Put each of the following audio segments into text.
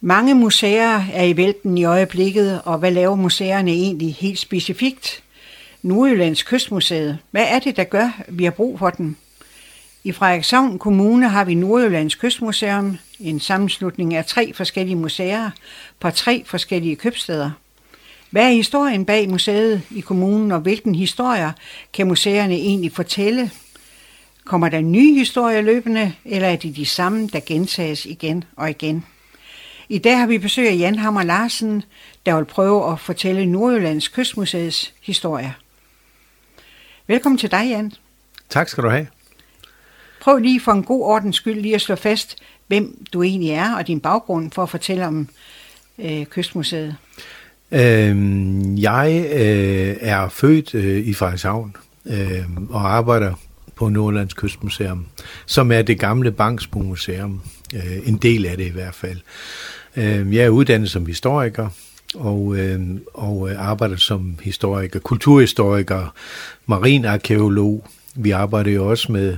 Mange museer er i vælten i øjeblikket, og hvad laver museerne egentlig helt specifikt? Nordjyllands Kystmuseet. Hvad er det, der gør, at vi har brug for den? I Frederikshavn Kommune har vi Nordjyllands Kystmuseum, en sammenslutning af tre forskellige museer på tre forskellige købsteder. Hvad er historien bag museet i kommunen, og hvilken historier kan museerne egentlig fortælle? Kommer der nye historier løbende, eller er det de samme, der gentages igen og igen? I dag har vi besøg af Jan Hammer Larsen, der vil prøve at fortælle Nordjyllands Kystmuseets historie. Velkommen til dig, Jan. Tak skal du have. Prøv lige for en god ordens skyld lige at slå fast, hvem du egentlig er og din baggrund for at fortælle om øh, Kystmuseet. Øhm, jeg øh, er født øh, i Frederikshavn øh, og arbejder på Nordlands Kystmuseum, som er det gamle Bangsbo Museum. Øh, en del af det i hvert fald. Øh, jeg er uddannet som historiker, og, øhm, og øh, arbejder som historiker, kulturhistoriker, marinarkeolog. Vi arbejder jo også med,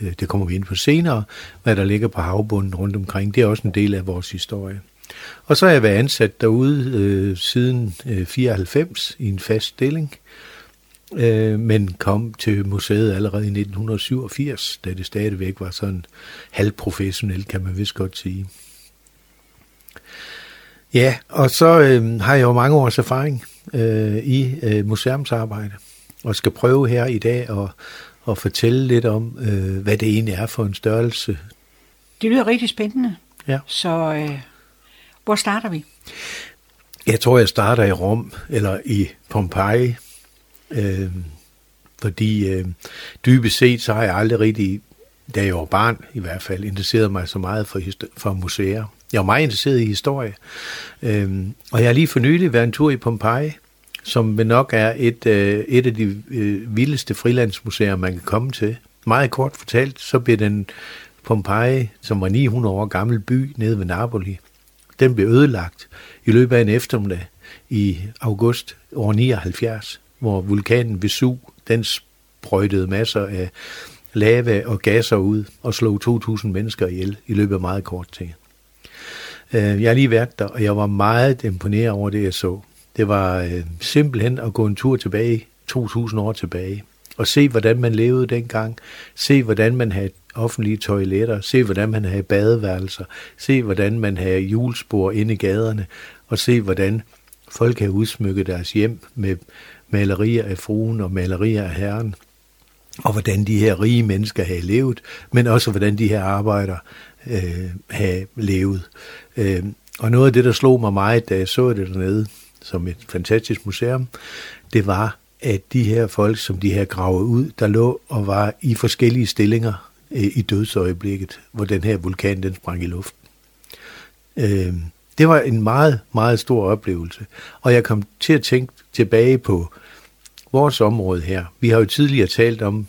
øh, det kommer vi ind på senere, hvad der ligger på havbunden rundt omkring. Det er også en del af vores historie. Og så har jeg været ansat derude øh, siden øh, 94 i en fast stilling, øh, men kom til museet allerede i 1987, da det stadigvæk var sådan halvprofessionelt, kan man vist godt sige. Ja, og så øh, har jeg jo mange års erfaring øh, i øh, museumsarbejde, og skal prøve her i dag at, at fortælle lidt om, øh, hvad det egentlig er for en størrelse. Det lyder rigtig spændende. Ja. Så øh, hvor starter vi? Jeg tror, jeg starter i Rom, eller i Pompeji, øh, fordi øh, dybest set, så har jeg aldrig rigtig, da jeg var barn i hvert fald, interesseret mig så meget for, for museer. Jeg er meget interesseret i historie. Øhm, og jeg har lige for nylig været en tur i Pompeji, som nok er et, øh, et af de øh, vildeste frilandsmuseer, man kan komme til. Meget kort fortalt, så blev den Pompeji, som var 900 år gammel by nede ved Napoli, den blev ødelagt i løbet af en eftermiddag i august år 79, hvor vulkanen Vesuv, den sprøjtede masser af lava og gasser ud og slog 2.000 mennesker ihjel i løbet af meget kort tid. Øh, jeg har lige været der, og jeg var meget imponeret over det, jeg så. Det var øh, simpelthen at gå en tur tilbage, 2.000 år tilbage, og se, hvordan man levede dengang. Se, hvordan man havde offentlige toiletter. Se, hvordan man havde badeværelser. Se, hvordan man havde julespor inde i gaderne. Og se, hvordan folk havde udsmykket deres hjem med malerier af fruen og malerier af herren. Og hvordan de her rige mennesker havde levet, men også hvordan de her arbejdere øh, have levet. Øh, og noget af det, der slog mig meget, da jeg så det dernede, som et fantastisk museum, det var, at de her folk, som de her gravet ud, der lå og var i forskellige stillinger øh, i dødsøjeblikket, hvor den her vulkan, den sprang i luften. Øh, det var en meget, meget stor oplevelse. Og jeg kom til at tænke tilbage på vores område her. Vi har jo tidligere talt om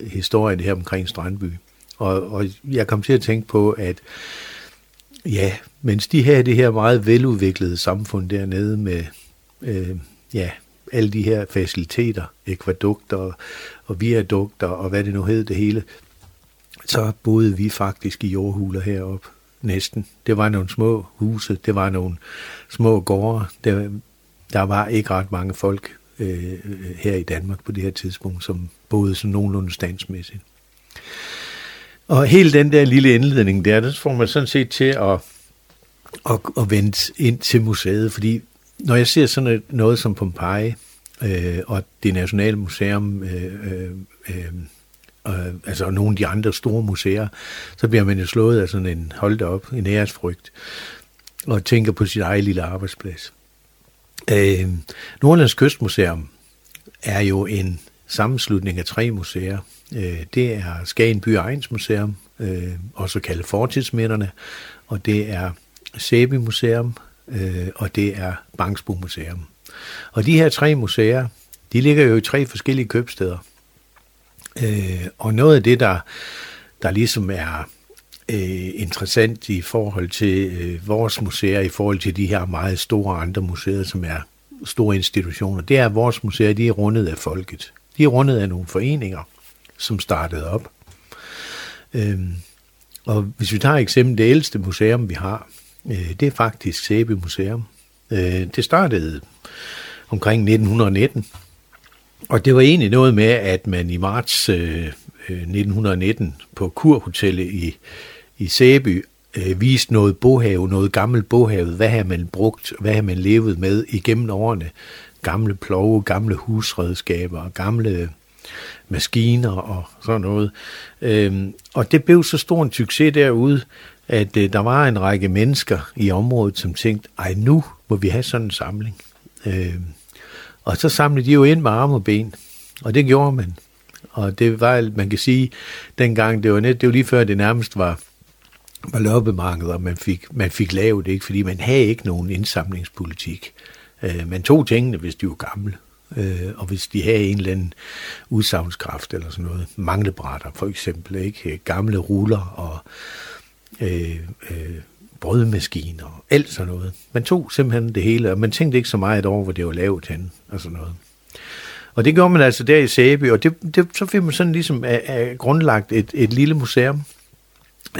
historien her omkring Strandby. Og, og jeg kom til at tænke på, at ja, mens de havde det her meget veludviklede samfund dernede med øh, ja, alle de her faciliteter, ekvadukter og, og viadukter og hvad det nu hed det hele, så boede vi faktisk i jordhuler heroppe næsten. Det var nogle små huse, det var nogle små gårde. Der, der var ikke ret mange folk øh, øh her i Danmark på det her tidspunkt, som boede sådan nogenlunde standsmæssigt. Og hele den der lille indledning der, den får man sådan set til at, at, at vende ind til museet, fordi når jeg ser sådan noget som Pompeji øh, og det nationale museum, øh, øh, øh, altså nogle af de andre store museer, så bliver man jo slået af sådan en, hold op, en æresfrygt, og tænker på sit eget lille arbejdsplads. Øh, Nordlands Kystmuseum er jo en sammenslutning af tre museer, Øh, det er Skagen By Ejensmuseum, øh, også kaldet Fortidsminderne, og det er Sæby Museum, øh, og det er Bangsbo Museum. Og de her tre museer, de ligger jo i tre forskellige købsteder. Øh, og noget af det, der, der ligesom er øh, interessant i forhold til øh, vores museer, i forhold til de her meget store andre museer, som er store institutioner, det er, at vores museer de er rundet af folket. De er rundet af nogle foreninger, som startede op. Øhm, og hvis vi tager eksempel det ældste museum, vi har, Øh, det er faktisk Sæbe Museum. Øh, det startede omkring 1919, og det var egentlig noget med, at man i marts øh, øh 1919 på Kurhotellet i, i Sæby øh, viste noget bohave, noget gammelt bohave. Hvad har man brugt, hvad har man levet med igennem årene? Gamle plove, gamle husredskaber, gamle maskiner og sådan noget. Øhm, og det blev så stor en succes derude, at øh, der var en række mennesker i området, som tænkte, ej nu må vi have sådan en samling. Øhm, og så samlede de jo ind med arme og ben, og det gjorde man. Og det var, man kan sige, dengang, det var, net, det var lige før det nærmest var, var loppemarkeder, man fik, man fik lavet, ikke? fordi man havde ikke nogen indsamlingspolitik. Øh, man tog tingene, hvis de var gamle, øh, og hvis de havde en eller anden udsagnskraft eller sådan noget. Manglebrætter for eksempel, ikke? Øh, gamle ruller og øh, øh, brødmaskiner og alt sådan noget. Man tog simpelthen det hele, og man tænkte ikke så meget over, hvor det var lavet hen og sådan noget. Og det gjorde man altså der i Sæby, og det, det, så fik man sådan ligesom af, af grundlagt et, et lille museum,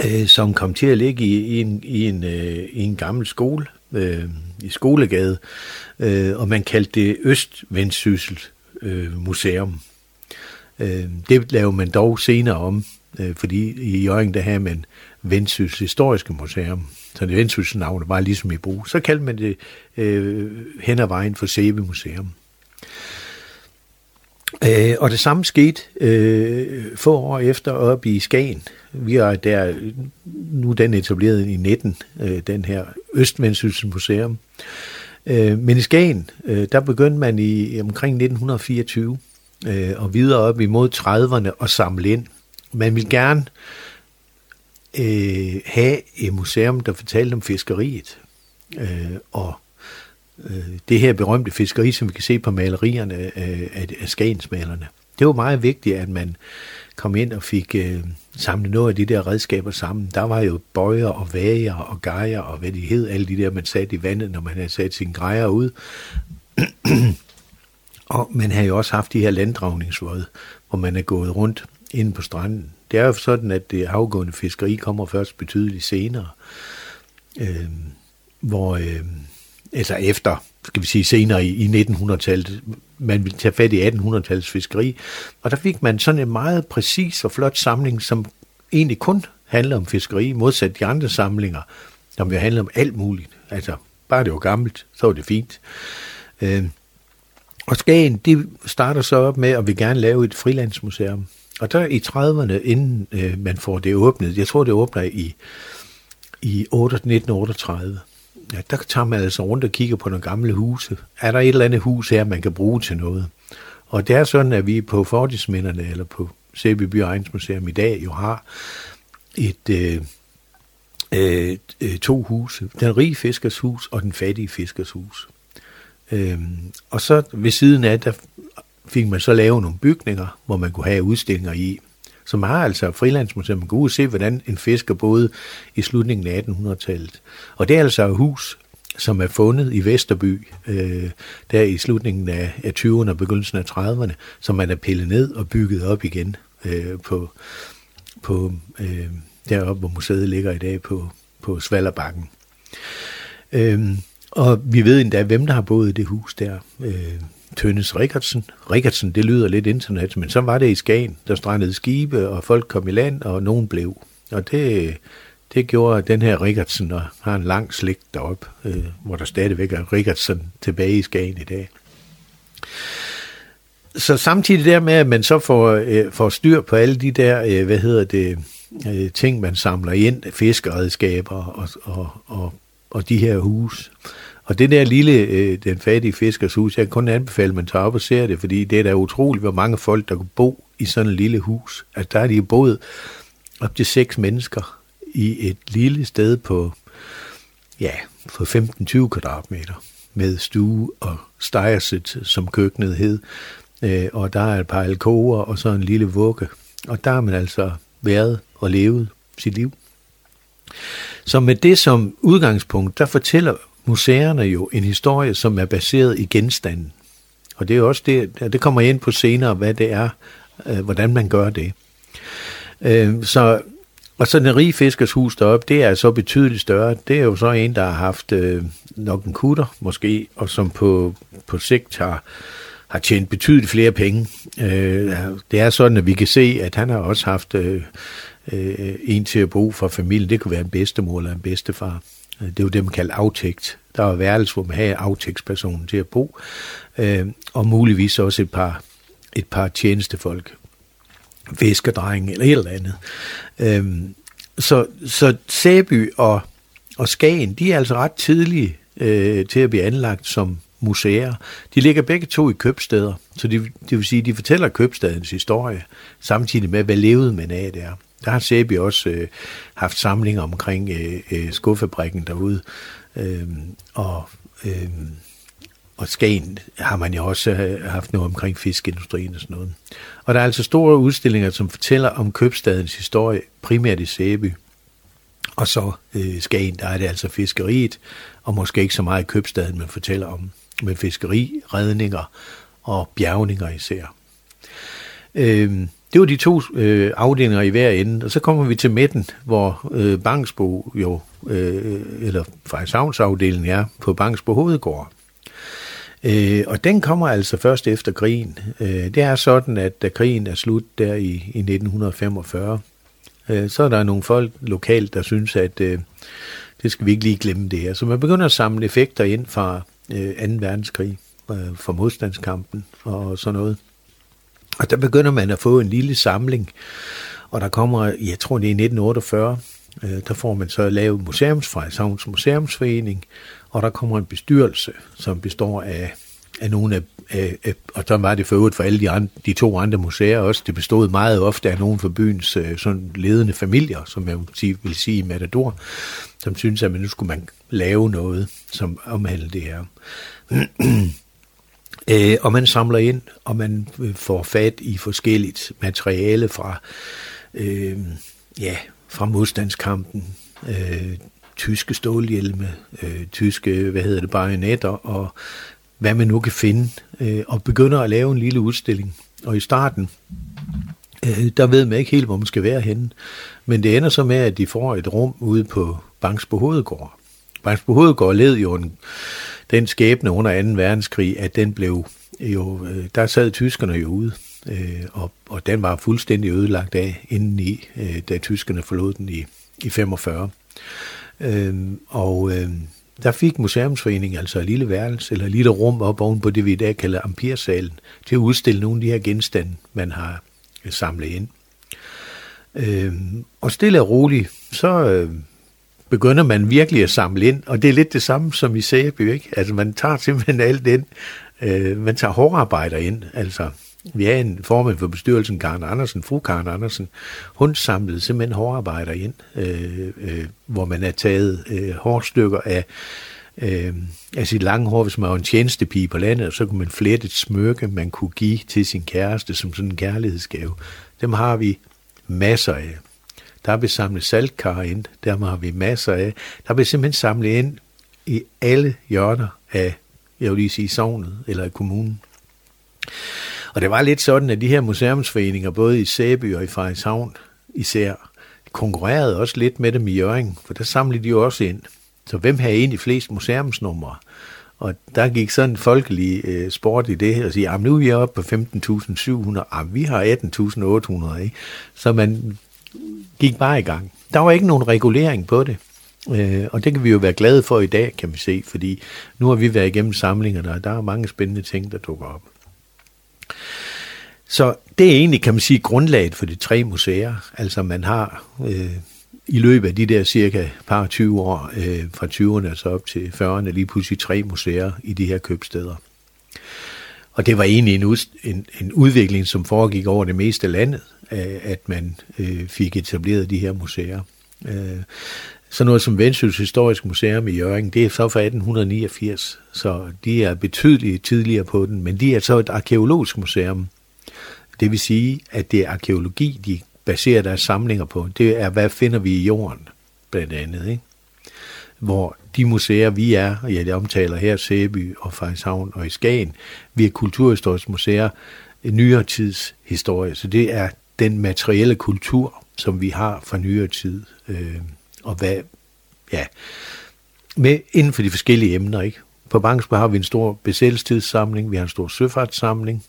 øh, som kom til at ligge i, i, en, i, en, øh, i en gammel skole, øh, i Skolegade, øh, og man kaldte det Østvendsyssel øh, Museum. Øh, det laver man dog senere om, øh, fordi i Jørgen der havde man Vendsyssel Historiske Museum, så det Vendsyssel navnet var ligesom i brug. Så kaldte man det øh, hen ad vejen for Sæbe Museum. Øh, og det samme skete øh, få år efter op i Skagen. Vi er der, nu den etableret i 19, øh, den her Østvendsyssel Museum. Øh, men i Skagen, øh, der begyndte man i omkring 1924 øh, og videre op imod 30'erne at samle ind. Man vil gerne øh, have et museum, der fortalte om fiskeriet. Øh, og Øh, det her berømte fiskeri, som vi kan se på malerierne øh, af, af skagensmalerne. Det var meget vigtigt, at man kom ind og fik øh, samlet noget af de der redskaber sammen. Der var jo bøjer og vager og gejer og hvad de hed, alle de der, man satte i vandet, når man havde sat sine grejer ud. og man havde jo også haft de her landdragningsvåde, hvor man er gået rundt inde på stranden. Det er jo sådan, at det afgående fiskeri kommer først betydeligt senere, øh, hvor... Øh, altså efter, skal vi sige senere i, i 1900-tallet, man ville tage fat i 1800-tallets fiskeri, og der fik man sådan en meget præcis og flot samling, som egentlig kun handler om fiskeri, modsat de andre samlinger, som jo handler om alt muligt. Altså, bare det var gammelt, så var det fint. Øh, og Skagen, de starter så op med at vi gerne lave et frilandsmuseum. Og der i 30'erne, inden øh, man får det åbnet, jeg tror det åbner i, i 1938, ja, der tager man altså rundt og kigger på nogle gamle huse. Er der et eller andet hus her, man kan bruge til noget? Og det er sådan, at vi på fortidsminderne, eller på Sæby By Museum i dag, jo har et, øh, øh, øh, to huse. Den rige fiskers hus og den fattige fiskers hus. Øh, og så ved siden af, der fik man så lavet nogle bygninger, hvor man kunne have udstillinger i som har altså frilandsmuseum. Man kan ud se, hvordan en fisker boede i slutningen af 1800-tallet. Og det er altså et hus, som er fundet i Vesterby, øh, der i slutningen af, af 20'erne og begyndelsen af 30'erne, som man er pillet ned og bygget op igen øh, på, på øh, deroppe, hvor museet ligger i dag på, på Svalderbakken. Øh, og vi ved endda, hvem der har boet i det hus der. Øh, Tønnes Rikardsen. Rikardsen, det lyder lidt internet, men så var det i Skagen, der strandede skibe, og folk kom i land, og nogen blev. Og det, det gjorde den her Rikardsen, og har en lang slægt derop, øh, hvor der stadigvæk er Rikardsen tilbage i Skagen i dag. Så samtidig der med, at man så får, øh, får styr på alle de der, øh, hvad hedder det, øh, ting, man samler ind, fiskeredskaber og, og, og, og de her hus, og det der lille, øh, den fattige fiskers hus, jeg kan kun anbefale, at man tager op og ser det, fordi det er da utroligt, hvor mange folk, der kan bo i sådan et lille hus. Altså der er de boet op til seks mennesker i et lille sted på, ja, for 15-20 kvadratmeter med stue og stegersæt, som køkkenet hed. Øh, og der er et par alkover og så en lille vugge. Og der har man altså været og levet sit liv. Så med det som udgangspunkt, der fortæller museerne jo en historie, som er baseret i genstanden. Og det er også det, det kommer ind på senere, hvad det er, øh, hvordan man gør det. Øh, så og så den rige fiskers hus deroppe, det er så betydeligt større. Det er jo så en, der har haft øh, nok en kutter måske, og som på, på sigt har, har tjent betydeligt flere penge. Øh, det er sådan, at vi kan se, at han har også haft øh, øh, en til at bo for familien. Det kunne være en bedstemor eller en bedstefar. Det var det, man kaldte aftægt. Der var værelse, hvor man havde aftægtspersonen til at bo, øh, og muligvis også et par, et par tjenestefolk, væskedrenge eller et eller andet. Øh, så, så Sæby og, og Skagen, de er altså ret tidlige øh, til at blive anlagt som museer. De ligger begge to i købsteder, så det, det vil sige, de fortæller købstadens historie, samtidig med, hvad levede man af der. Der har Sæby også øh, haft samlinger omkring øh, øh, skofabrikken derude, øh, og, øh, og Skagen har man jo også øh, haft noget omkring fiskeindustrien og sådan noget. Og der er altså store udstillinger, som fortæller om købstadens historie, primært i Sæby. Og så øh, Skagen, der er det altså fiskeriet, og måske ikke så meget købstaden, man fortæller om med fiskeri, redninger og bjergninger især. Øh, det var de to øh, afdelinger i hver ende, og så kommer vi til midten, hvor øh, Bangsbo jo, øh, eller Frederikshavnsafdelingen er på Bangsbo Hovedgård. Øh, og den kommer altså først efter krigen. Øh, det er sådan, at da krigen er slut der i, i 1945, øh, så er der nogle folk lokalt, der synes, at øh, det skal vi ikke lige glemme det her. Så man begynder at samle effekter ind fra øh, 2. verdenskrig, øh, fra modstandskampen og sådan noget. Og der begynder man at få en lille samling, og der kommer, jeg tror det er 1948, øh, der får man så lavet Museumsfrejshavns Museumsforening, og der kommer en bestyrelse, som består af, af nogle af, af, af og så var det for øvrigt for alle de, andre, de to andre museer også, det bestod meget ofte af nogle for byens øh, sådan ledende familier, som jeg vil sige, vil sige i Matador, som synes, at man nu skulle man lave noget, som omhandler det her. Øh, og man samler ind, og man øh, får fat i forskelligt materiale fra, øh, ja, fra modstandskampen, øh, tyske stålhjelme, øh, tyske, hvad hedder det, bajonetter, og hvad man nu kan finde, øh, og begynder at lave en lille udstilling. Og i starten, øh, der ved man ikke helt, hvor man skal være henne. Men det ender så med, at de får et rum ude på Bangsbo Hovedgård. Max Hovedgård led jo en, den skæbne under 2. verdenskrig, at den blev jo, øh, der sad tyskerne jo ude, øh, og, og den var fuldstændig ødelagt af indeni, øh, da tyskerne forlod den i, i 45. Øh, og øh, der fik Museumsforeningen altså et lille værelse, eller et lille rum op oven på det, vi i dag kalder Ampirsalen, til at udstille nogle af de her genstande, man har øh, samlet ind. Øh, og stille og roligt, så øh, begynder man virkelig at samle ind, og det er lidt det samme som i Sæby, ikke? Altså man tager simpelthen alt ind, øh, man tager hårdarbejder ind, altså vi er en formand for bestyrelsen, Karen Andersen, fru Karen Andersen, hun samlede simpelthen hårdarbejder ind, øh, øh, hvor man har taget øh, hårstykker af, øh, af sit lange hår, hvis man var en tjenestepige på landet, så kunne man flette et smykke, man kunne give til sin kæreste som sådan en kærlighedsgave. Dem har vi masser af. Der har vi samlet saltkar ind, der har vi masser af. Der har vi simpelthen samlet ind i alle hjørner af, jeg vil lige sige, sovnet eller i kommunen. Og det var lidt sådan, at de her museumsforeninger, både i Sæby og i Frederikshavn især, konkurrerede også lidt med dem i Jøring, for der samlede de jo også ind. Så hvem havde egentlig flest museumsnumre? Og der gik sådan en folkelig øh, sport i det, og sige, at nu er vi oppe på 15.700, vi har 18.800, ikke? Så man gik bare i gang. Der var ikke nogen regulering på det. Øh, og det kan vi jo være glade for i dag, kan vi se, fordi nu har vi været igennem samlingerne, og der er mange spændende ting, der dukker op. Så det er egentlig, kan man sige, grundlaget for de tre museer. Altså man har øh, i løbet af de der cirka par 20 år, øh, fra 20'erne så op til 40'erne, lige pludselig tre museer i de her købsteder. Og det var egentlig en, ud, en, en udvikling, som foregik over det meste af landet, øh, at man øh, fik etableret de her museer. Øh, så noget som Vendsyssels Historisk Museum i Jørgen, det er så fra 1889, så de er betydeligt tidligere på den, men de er så et arkeologisk museum. Det vil sige, at det er arkeologi, de baserer deres samlinger på. Det er, hvad finder vi i jorden, blandt andet. Ikke? Hvor de museer, vi er, og jeg omtaler her Sæby og Frederikshavn og i Skagen, vi er kulturhistoriske museer, nyere tids historie. Så det er den materielle kultur, som vi har fra nyere tid. Øh, og hvad, ja, med inden for de forskellige emner, ikke? På Bangsborg har vi en stor besættelsestidssamling, vi har en stor søfartssamling,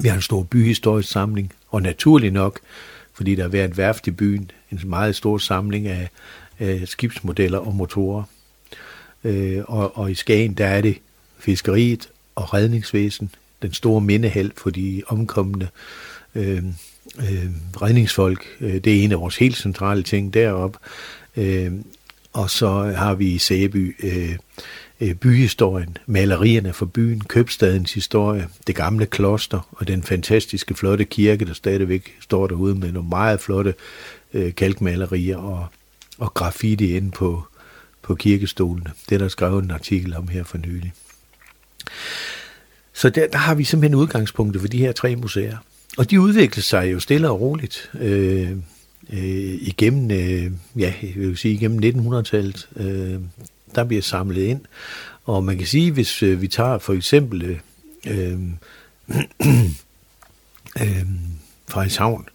vi har en stor byhistorisk samling, og naturlig nok, fordi der har været værft i byen, en meget stor samling af, af skibsmodeller og motorer. Øh, og, og i Skagen, der er det fiskeriet og redningsvæsen, den store mindehæld for de omkommende øh, øh, redningsfolk. Øh, det er en af vores helt centrale ting deroppe. Øh, og så har vi i Sæby øh, øh, byhistorien, malerierne for byen, købstadens historie, det gamle kloster og den fantastiske flotte kirke, der stadigvæk står derude med nogle meget flotte øh, kalkmalerier og, og graffiti inde på, på kirkestolene. Det er der skrevet en artikel om her for nylig. Så der, der har vi simpelthen udgangspunktet for de her tre museer. Og de udvikler sig jo stille og roligt øh, øh, igennem, øh, ja, jeg vil sige igennem 1900-tallet. Øh, der bliver samlet ind. Og man kan sige, hvis øh, vi tager for eksempel øh, øh, øh Frederikshavn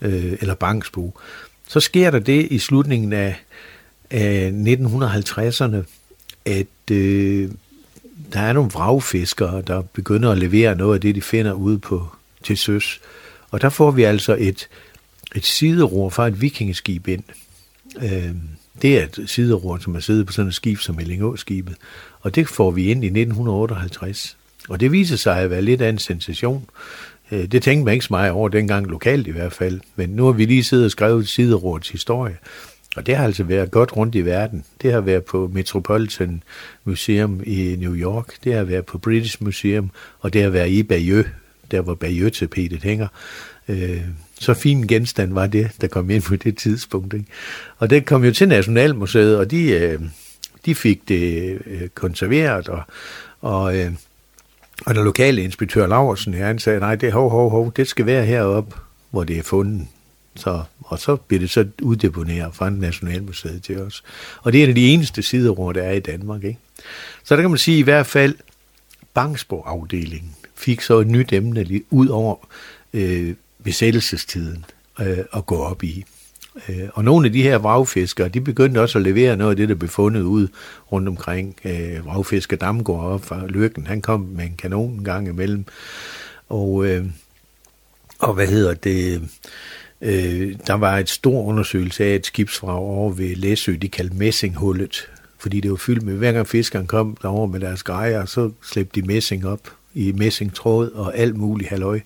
øh, eller Bangsbo, så sker der det i slutningen af, af 1950'erne, at øh, der er nogle vragfiskere, der begynder at levere noget af det, de finder ude på til søs. Og der får vi altså et, et sideror fra et vikingeskib ind. Øh, det er et sideror, som er siddet på sådan et skib som Ellingå-skibet. Og det får vi ind i 1958. Og det viser sig at være lidt af en sensation. Øh, det tænkte man ikke så meget over dengang lokalt i hvert fald. Men nu har vi lige siddet og skrevet siderorets historie. Og det har altså været godt rundt i verden. Det har været på Metropolitan Museum i New York, det har været på British Museum, og det har været i Bayeux, der hvor Bayeux-tapetet hænger. Øh, så fin genstand var det, der kom ind på det tidspunkt. Ikke? Og det kom jo til Nationalmuseet, og de, øh, de fik det øh, konserveret, og, og, øh, og den lokale inspektør Laversen, han sagde, nej, det hov, hov, hov, det skal være heroppe, hvor det er fundet. Så, og så bliver det så uddeponeret fra Nationalmuseet til os. Og det er en af de eneste sider, der er i Danmark. Ikke? Så der kan man sige i hvert fald, Bangsborg-afdelingen fik så et nyt emne ud over øh, besættelsestiden øh, at gå op i. Øh, og nogle af de her vragfiskere, de begyndte også at levere noget af det, der blev fundet ud rundt omkring. Øh, vragfisker Damgaard op fra Lykken, han kom med en kanon en gang imellem. Og, øh, og hvad hedder det... Øh, der var et stor undersøgelse af et skibsvrag over ved Læsø, de kaldte Messinghullet, fordi det var fyldt med, hver gang fiskeren kom derover med deres grejer, så slæbte de messing op i messingtråd og alt muligt halløj.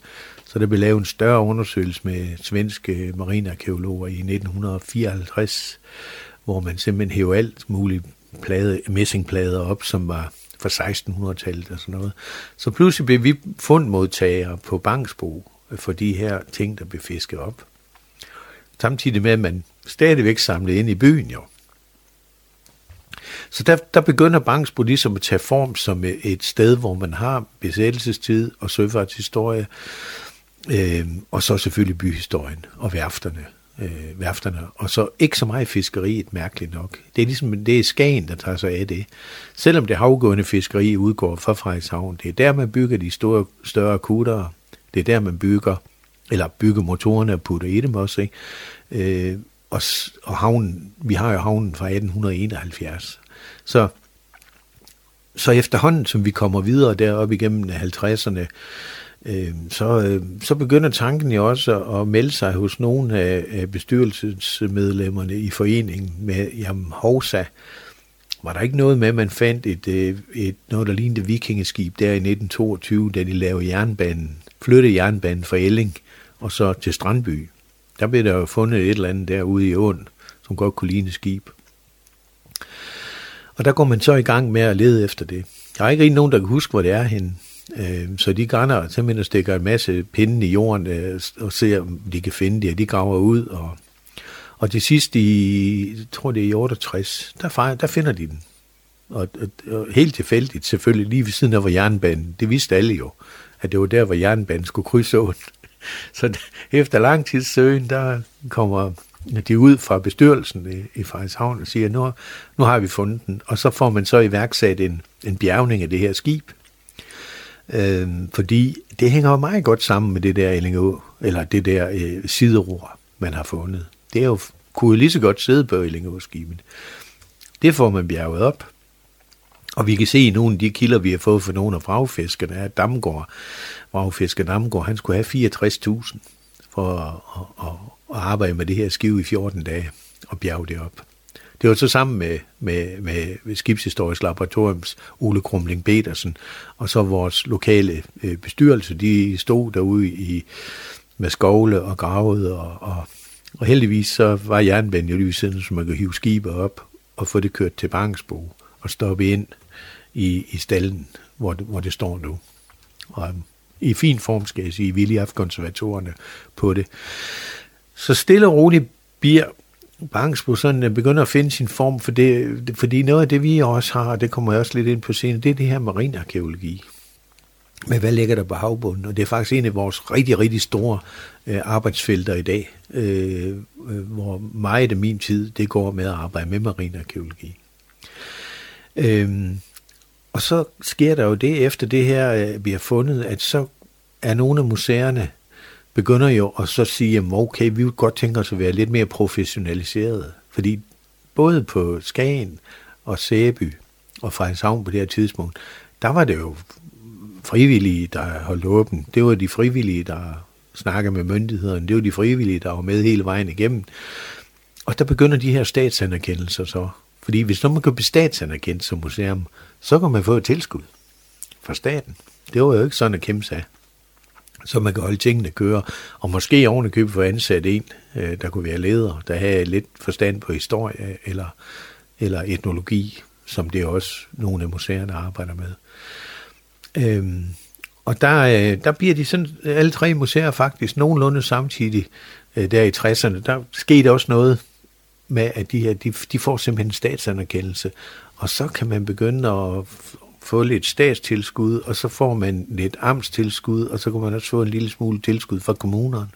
Så der blev lavet en større undersøgelse med svenske marinarkeologer i 1954, hvor man simpelthen hævde alt muligt plade, messingplader op, som var fra 1600-tallet og sådan noget. Så pludselig blev vi fundmodtagere på Bangsbo for de her ting, der blev fisket op. Samtidig med, at man stadigvæk samlede ind i byen jo. Så der, der begynder Bangsbo ligesom at tage form som et sted, hvor man har besættelsestid og søfartshistorie, øh, og så selvfølgelig byhistorien og værfterne. Øh, værfterne, og så ikke så meget fiskeriet, mærkeligt nok. Det er ligesom, det er Skagen, der tager sig af det. Selvom det havgående fiskeri udgår fra Frederikshavn, det er der, man bygger de store, større kuttere. Det er der, man bygger, eller bygge motorerne og putte i dem også, ikke? Øh, og, og havnen, vi har jo havnen fra 1871. Så, så efterhånden, som vi kommer videre deroppe igennem 50'erne, øh, så, øh, så begynder tanken jo også at melde sig hos nogle af, af bestyrelsesmedlemmerne i foreningen med, jamen Hovsa, var der ikke noget med, at man fandt et, et, et noget, der lignede vikingeskib der i 1922, da de lavede jernbanen, flyttede jernbanen fra Elling og så til Strandby. Der blev der jo fundet et eller andet derude i åen, som godt kunne ligne skib. Og der går man så i gang med at lede efter det. Der er ikke rigtig nogen, der kan huske, hvor det er henne. Øhm, så de grænder simpelthen og stikker en masse pinde i jorden øh, og ser, om de kan finde det, og de graver ud. Og, og til sidst i, jeg tror det er i 68, der, der finder de den. Og, og, og helt tilfældigt selvfølgelig, lige ved siden af hvor jernbanen, det vidste alle jo, at det var der, hvor jernbanen skulle krydse åen. Så efter lang tid søgen, der kommer de ud fra bestyrelsen i, i Frederikshavn og siger, nu, nu har vi fundet den. Og så får man så iværksat en, en bjergning af det her skib. Øh, fordi det hænger jo meget godt sammen med det der Ellingå, eller det der øh, sideror. man har fundet. Det er jo, kunne jo lige så godt sidde på Ellingeåskibet. Det får man bjerget op. Og vi kan se i nogle af de kilder, vi har fået fra nogle af fragfiskerne, at Damgård vragfisker Damgaard, han skulle have 64.000 for at, at, at, arbejde med det her skive i 14 dage og bjerge det op. Det var så sammen med, med, med Skibshistorisk Laboratoriums Ole Krumling Petersen, og så vores lokale øh, bestyrelse, de stod derude i, med skovle og gravede, og, og, og heldigvis så var jernbanen jo lige siden, så man kunne hive skibet op og få det kørt til Bangsbo og stoppe ind i, i stallen, hvor det, hvor det står nu. Og i fin form, skal jeg sige, vi haft konservatorerne på det. Så stille og roligt bliver Bangsbo sådan øh, begynder at finde sin form, for det, fordi noget af det, vi også har, og det kommer jeg også lidt ind på senere, det er det her marinarkeologi. Men hvad ligger der på havbunden? Og det er faktisk en af vores rigtig, rigtig store øh, arbejdsfelter i dag, øh, øh hvor meget af min tid, det går med at arbejde med marinarkeologi. Øh, og så sker der jo det, efter det her øh, vi bliver fundet, at så er nogle af museerne begynder jo at så sige, at okay, vi vil godt tænke os at være lidt mere professionaliseret. Fordi både på Skagen og Sæby og Frederikshavn på det her tidspunkt, der var det jo frivillige, der holdt åben. Det var de frivillige, der snakkede med myndighederne. Det var de frivillige, der var med hele vejen igennem. Og der begynder de her statsanerkendelser så. Fordi hvis så man kan blive statsanerkendt som museum, så kan man få et tilskud fra staten. Det var jo ikke sådan, at kæmpe sig så man kan holde tingene køre. Og måske oven købe få ansat en, øh, der kunne være leder, der havde lidt forstand på historie eller, eller etnologi, som det også nogle af museerne arbejder med. Øhm, og der, øh, der bliver de sådan, alle tre museer faktisk nogenlunde samtidig øh, der i 60'erne. Der skete også noget med, at de her, de, de får simpelthen statsanerkendelse, og så kan man begynde at få lidt statstilskud, og så får man lidt amtstilskud, og så kan man også få en lille smule tilskud fra kommunerne.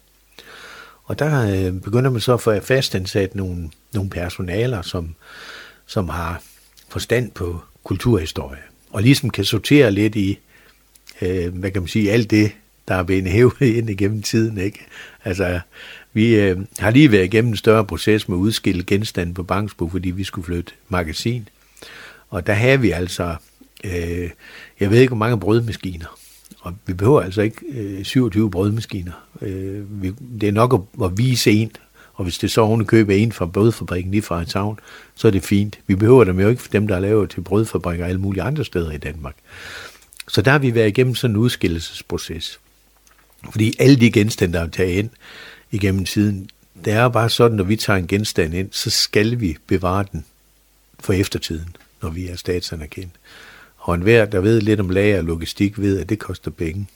Og der øh, begynder man så at få fastansat nogle, nogle personaler, som, som har forstand på kulturhistorie, og ligesom kan sortere lidt i, øh, hvad kan man sige, alt det, der er blevet hævet ind igennem tiden. Ikke? Altså, vi øh, har lige været igennem en større proces med at udskille genstande på Bangsbo, fordi vi skulle flytte magasin. Og der havde vi altså Øh, jeg ved ikke, hvor mange brødmaskiner. Og vi behøver altså ikke øh, 27 brødmaskiner. Øh, vi, det er nok at, at vise en, og hvis det så oven køber en fra brødfabrikken lige fra Havn, så er det fint. Vi behøver dem jo ikke for dem, der er lavet til brødfabrikker alle mulige andre steder i Danmark. Så der har vi været igennem sådan en udskillelsesproces. Fordi alle de genstande, der er taget ind igennem tiden, det er bare sådan, når vi tager en genstand ind, så skal vi bevare den for eftertiden, når vi er statsanerkendt. Og enhver, der ved lidt om lager og logistik, ved, at det koster penge.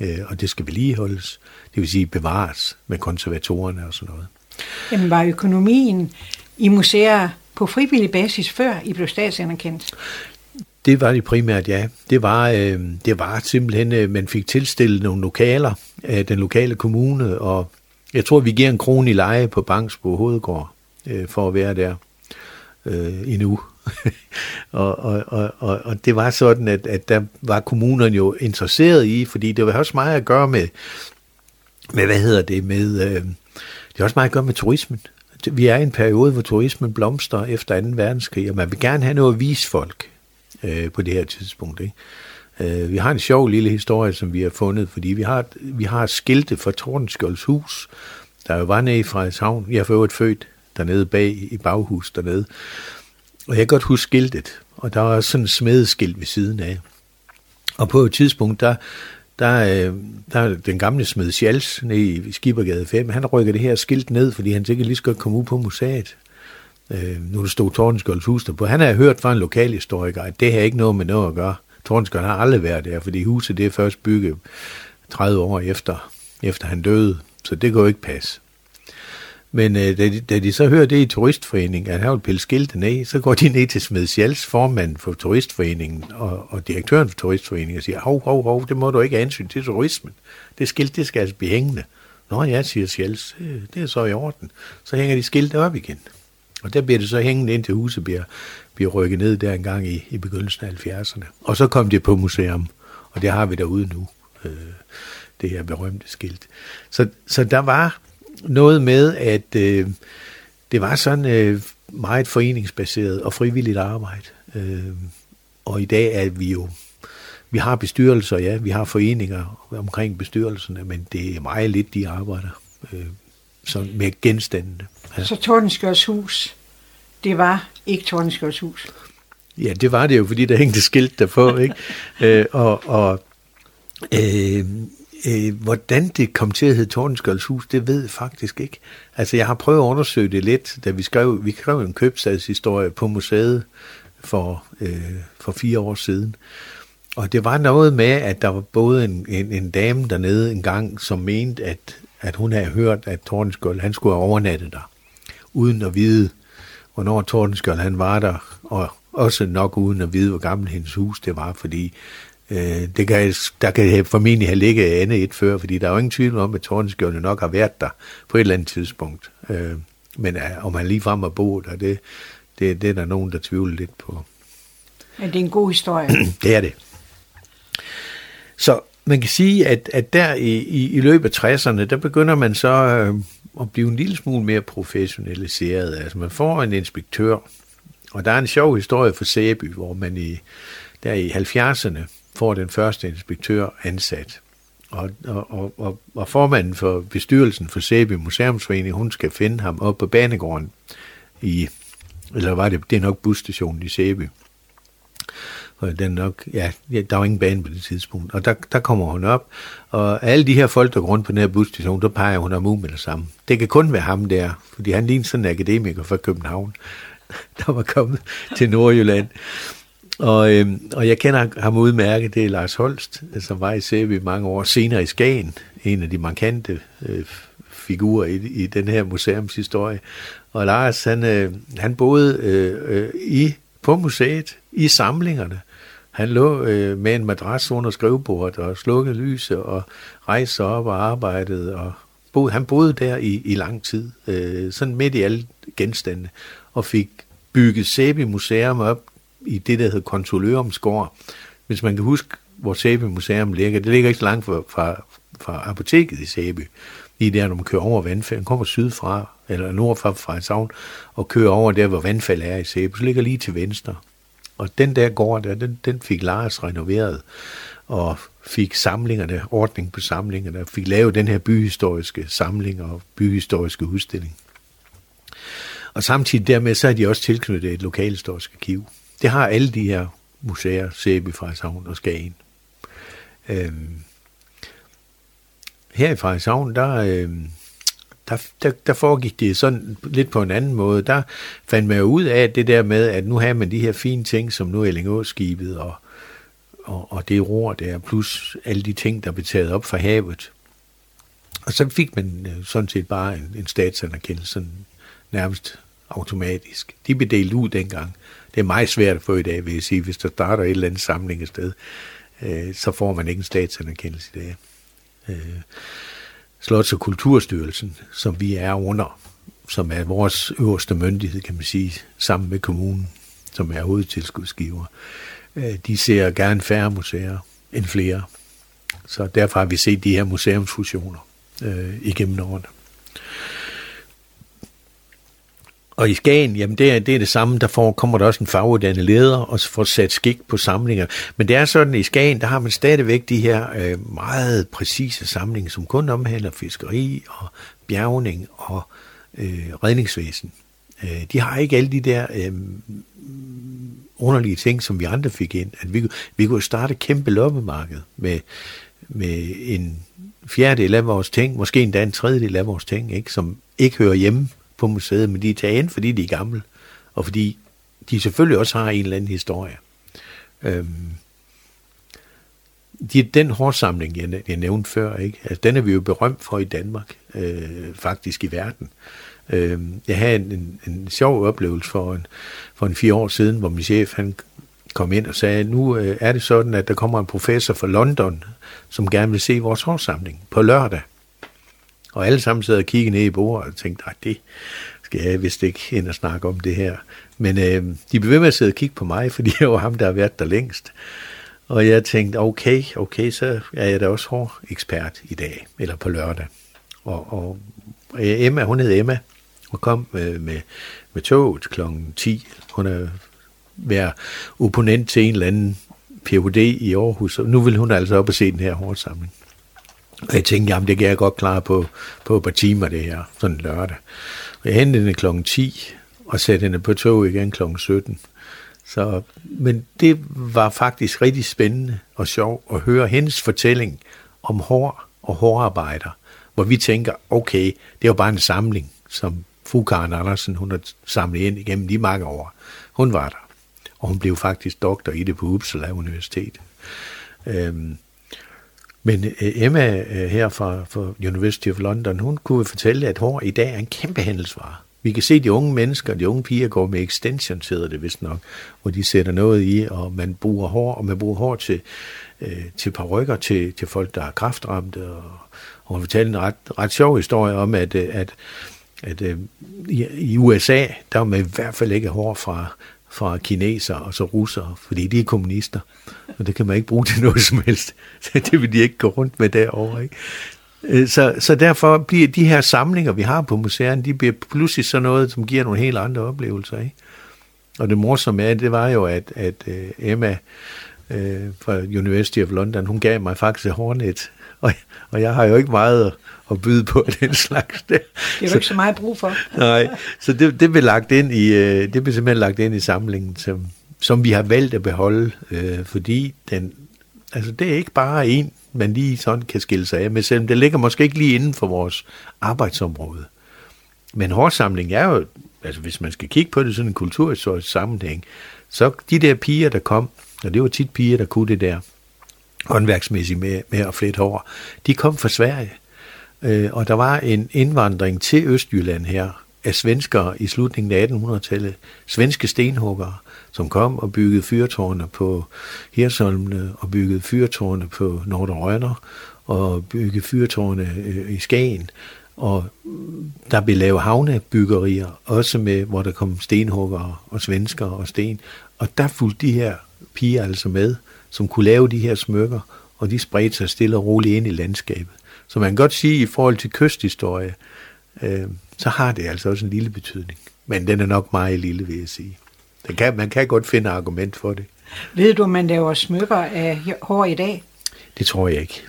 Øh, og det skal vedligeholdes. Det vil sige bevares med konservatorerne og sådan noget. Jamen var økonomien i museer på frivillig basis, før I blev statsanerkendt? Det var det primært, ja. Det var, øh, det var simpelthen, øh, man fik tilstillet nogle lokaler af den lokale kommune, og jeg tror, vi giver en krone i leje på Bangsbo Hovedgård øh, for at være der øh, endnu. og, og, og, og, og det var sådan, at, at der var kommunerne jo interesseret i, fordi det var også meget at gøre med, med hvad hedder det, med, øh, det er også meget at gøre med turismen. Vi er i en periode, hvor turismen blomster efter 2. verdenskrig, og man vil gerne have noget at vise folk øh, på det her tidspunkt. Ikke? Øh, vi har en sjov lille historie, som vi har fundet, fordi vi har, vi har skilte for Tordenskjolds hus, der jo var nede i Frederikshavn. Jeg er for øvrigt født dernede bag i baghus dernede. Og jeg kan godt huske skiltet, og der var sådan et smedeskilt ved siden af. Og på et tidspunkt, der, der, øh, der den gamle smed Schals nede i Skibergade 5, han rykker det her skilt ned, fordi han tænker lige skal komme ud på museet. Øh, nu der stod Tordenskjolds hus der på. Han har hørt fra en lokal historiker, at det her ikke noget med noget at gøre. Tordenskjold har aldrig været der, fordi huset det er først bygget 30 år efter, efter han døde, så det går ikke passe. Men øh, da, de, da de så hører det i turistforeningen, at han vil pille skilte ned, så går de ned til Smed Sjæls, formand for turistforeningen og, og direktøren for turistforeningen, og siger, hov, hov, hov, det må du ikke ansyn til turismen. Det skilt, det skal altså blive hængende. Nå ja, siger Sjæls, øh, det er så i orden. Så hænger de skiltet op igen. Og der bliver det så hængende ind til huset, bliver, bliver rykket ned der engang i, i begyndelsen af 70'erne. Og så kom det på museum, og det har vi derude nu, øh, det her berømte skilt. Så, så der var noget med, at øh, det var sådan øh, meget foreningsbaseret og frivilligt arbejde. Øh, og i dag er vi jo, vi har bestyrelser, ja, vi har foreninger omkring bestyrelserne, men det er meget lidt, de arbejder øh, sådan med genstandene. Ja. Så Tordenskjørs hus, det var ikke Tordenskjørds hus? Ja, det var det jo, fordi der hængte skilt derpå, ikke? øh, og og øh, øh, hvordan det kom til at hedde Tordenskjørds hus, det ved jeg faktisk ikke. Altså, jeg har prøvet at undersøge det lidt, da vi skrev, vi skrev en købstadshistorie på museet for, øh, for fire år siden. Og det var noget med, at der var både en, en, en dame dernede en gang, som mente, at, at hun havde hørt, at Tordenskjold, han skulle have overnattet der, uden at vide, hvornår Tordenskjold han var der, og også nok uden at vide, hvor gammel hendes hus det var, fordi øh, det kan, der kan formentlig have ligget andet et før, fordi der er jo ingen tvivl om, at Tordenskjold nok har været der på et eller andet tidspunkt. Øh, men øh, om han lige frem har boet der, det, det, det er der nogen, der tvivler lidt på. Men det er en god historie. det er det. Så man kan sige, at, at der i, i, i løbet af 60'erne, der begynder man så øh, at blive en lille smule mere professionaliseret. Altså man får en inspektør, og der er en sjov historie for Sæby, hvor man i, der i 70'erne får den første inspektør ansat. Og, og, og, og, formanden for bestyrelsen for Sæby Museumsforening, hun skal finde ham op på banegården i, eller var det, det er nok busstationen i Sæby. Og den nok, ja, der var ingen bane på det tidspunkt. Og der, der kommer hun op, og alle de her folk, der går rundt på den her busstation, der peger hun ham ud med det samme. Det kan kun være ham der, fordi han ligner sådan en akademiker fra København, der var kommet til Nordjylland. Og, øhm, og jeg kender ham udmærket, det er Lars Holst, som var i Sæby mange år senere i Skagen, en af de markante øh, figurer i, i den her museumshistorie. Og Lars, han, øh, han boede øh, øh, i på museet, i samlingerne. Han lå øh, med en madras under skrivebordet og slukkede lyset og rejste op og arbejdede. Og boede, han boede der i, i lang tid, øh, sådan midt i alle genstande, og fik bygget Sæby Museum op i det, der hedder Konsolørumsgård. Hvis man kan huske, hvor Sæby Museum ligger, det ligger ikke så langt fra, fra, fra apoteket i Sæby. Lige der, når man kører over vandfald, kommer sydfra, eller nordfra fra Savn, og kører over der, hvor vandfald er i Sæby, så ligger lige til venstre. Og den der gård der, den, den fik Lars renoveret, og fik samlingerne, ordning på samlingerne, og fik lavet den her byhistoriske samling og byhistoriske udstilling. Og samtidig dermed, så er de også tilknyttet et lokalhistorisk arkiv. Det har alle de her museer, Sæby, Frederikshavn og Skagen. Øhm, her i Frederikshavn, der, øh, der, der, der foregik det sådan lidt på en anden måde. Der fandt man jo ud af det der med, at nu har man de her fine ting, som nu er Ellingåskibet og, og, og det ror der, plus alle de ting, der blev taget op fra havet. Og så fik man øh, sådan set bare en, en statsanerkendelse, sådan nærmest automatisk. De blev delt ud dengang. Det er meget svært at få i dag, vil jeg sige. Hvis der starter et eller andet samling et sted, øh, så får man ikke en statsanerkendelse i dag. Øh, Slots- og Kulturstyrelsen, som vi er under, som er vores øverste myndighed, kan man sige, sammen med kommunen, som er hovedtilskudsgiver. Øh, de ser gerne færre museer end flere. Så derfor har vi set de her museumsfusioner øh, igennem årene. Og i Skagen, jamen det er, det er det samme, der får, kommer der også en faguddannet leder, og får sat skik på samlinger. Men det er sådan, at i Skagen, der har man stadigvæk de her øh, meget præcise samlinger, som kun omhandler fiskeri og bjergning og øh, redningsvæsen. Øh, de har ikke alle de der øh, underlige ting, som vi andre fik ind. At vi, vi kunne starte et kæmpe loppemarked med, med en fjerdedel af vores ting, måske endda en tredjedel af vores ting, ikke, som ikke hører hjemme på museet, men de er taget ind, fordi de er gamle, og fordi de selvfølgelig også har en eller anden historie. Øhm, de, den hårdsamling, jeg, jeg nævnte før, ikke? Altså, den er vi jo berømt for i Danmark, øh, faktisk i verden. Øh, jeg havde en, en, en sjov oplevelse for en, for en fire år siden, hvor min chef han kom ind og sagde, nu øh, er det sådan, at der kommer en professor fra London, som gerne vil se vores hårdsamling på lørdag. Og alle sammen sad og kiggede ned i bordet og tænkte, at det skal jeg vist ikke ind og snakke om det her. Men øh, de blev ved med at sidde og kigge på mig, fordi jeg var ham, der har været der længst. Og jeg tænkte, okay, okay, så er jeg da også hård ekspert i dag, eller på lørdag. Og, og Og Emma, hun hed Emma, og kom med, med, med toget kl. 10. Hun er være opponent til en eller anden Ph.D. i Aarhus, og nu vil hun altså op og se den her hårdsamling. Og jeg tænkte, jamen det kan jeg godt klare på, på et par timer det her, sådan lørdag. Og jeg hentede hende kl. 10, og satte hende på tog igen kl. 17. Så, men det var faktisk rigtig spændende og sjov at høre hendes fortælling om hår og hårarbejder, hvor vi tænker, okay, det er jo bare en samling, som fru Karen Andersen, hun har samlet ind igennem de mange år. Hun var der, og hun blev faktisk doktor i det på Uppsala Universitet. Øhm, men øh, Emma øh, her fra, fra University of London, hun kunne fortælle, at hår i dag er en kæmpe handelsvare. Vi kan se, at de unge mennesker, de unge piger går med extensions, hedder det vist nok, hvor de sætter noget i, og man bruger hår, og man bruger hår til, øh, til parrykker til, til folk, der er kraftramte. Og, og hun fortalte en ret, ret sjov historie om, at, øh, at, at, at i, i USA, der var man i hvert fald ikke hår fra, fra kineser og så russere, fordi de er kommunister, og det kan man ikke bruge til noget som helst. det vil de ikke gå rundt med derovre. Ikke? Øh, så, så derfor bliver de her samlinger, vi har på museerne, de bliver pludselig sådan noget, som giver nogle helt andre oplevelser. Ikke? Og det morsomme er, det var jo, at, at øh, Emma uh, fra University of London, hun gav mig faktisk et hornet, og, og jeg har jo ikke meget at byde på den slags der. Det er jo ikke så meget brug for. Nej, så det, det blev lagt ind i, det blev simpelthen lagt ind i samlingen, som, som vi har valgt at beholde, øh, fordi den, altså det er ikke bare en man lige sådan kan skille sig af med, selvom det ligger måske ikke lige inden for vores arbejdsområde. Men hårsamling er jo, altså hvis man skal kigge på det sådan en kulturhistorisk sammenhæng, så de der piger, der kom, og det var tit piger, der kunne det der håndværksmæssigt med, med at flette hår, de kom fra Sverige. Øh, og der var en indvandring til Østjylland her af svenskere i slutningen af 1800-tallet, svenske stenhuggere, som kom og byggede fyrtårne på Hirsholmene og byggede fyrtårne på Nordrønner og byggede fyrtårne øh, i Skagen. Og der blev lavet havnebyggerier, også med, hvor der kom stenhuggere og svenskere og sten. Og der fulgte de her piger altså med, som kunne lave de her smykker, og de spredte sig stille og roligt ind i landskabet. Så man kan godt sige, i forhold til kysthistorie, øh, så har det altså også en lille betydning. Men den er nok meget lille, vil jeg sige. Den kan, man kan godt finde argument for det. Ved du, man laver smykker af hår i dag? Det tror jeg ikke.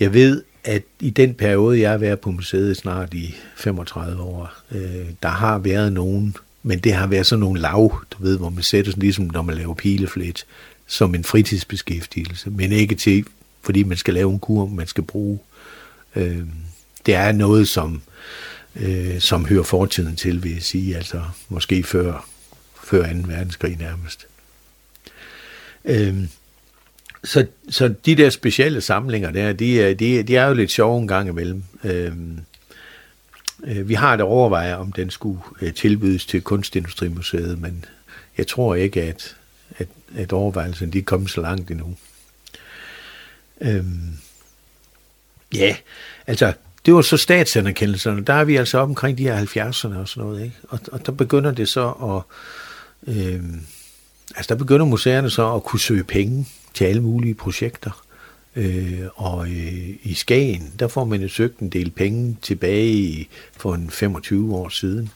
Jeg ved, at i den periode, jeg har været på museet snart i 35 år, øh, der har været nogen, men det har været sådan nogle lav, du ved, hvor man sætter sådan ligesom, når man laver pileflet, som en fritidsbeskæftigelse, men ikke til, fordi man skal lave en kur, man skal bruge. Øh, det er noget, som, øh, som hører fortiden til, vil jeg sige, altså måske før før 2. verdenskrig nærmest. Øh, så, så de der specielle samlinger der, de, er, de, de er jo lidt sjove en gang imellem. Øh, øh vi har det overvejet, om den skulle øh, tilbydes til Kunstindustrimuseet, men jeg tror ikke, at, at, at overvejelsen de er kommet så langt endnu. Øhm, ja, altså, det var så statsanerkendelserne. Der er vi altså omkring de her 70'erne og sådan noget. Ikke? Og, og der begynder det så at Øh, altså der begynder museerne så at kunne søge penge til alle mulige projekter. Øh, og øh, i Skagen, der får man jo søgt en del penge tilbage i, for en 25 år siden,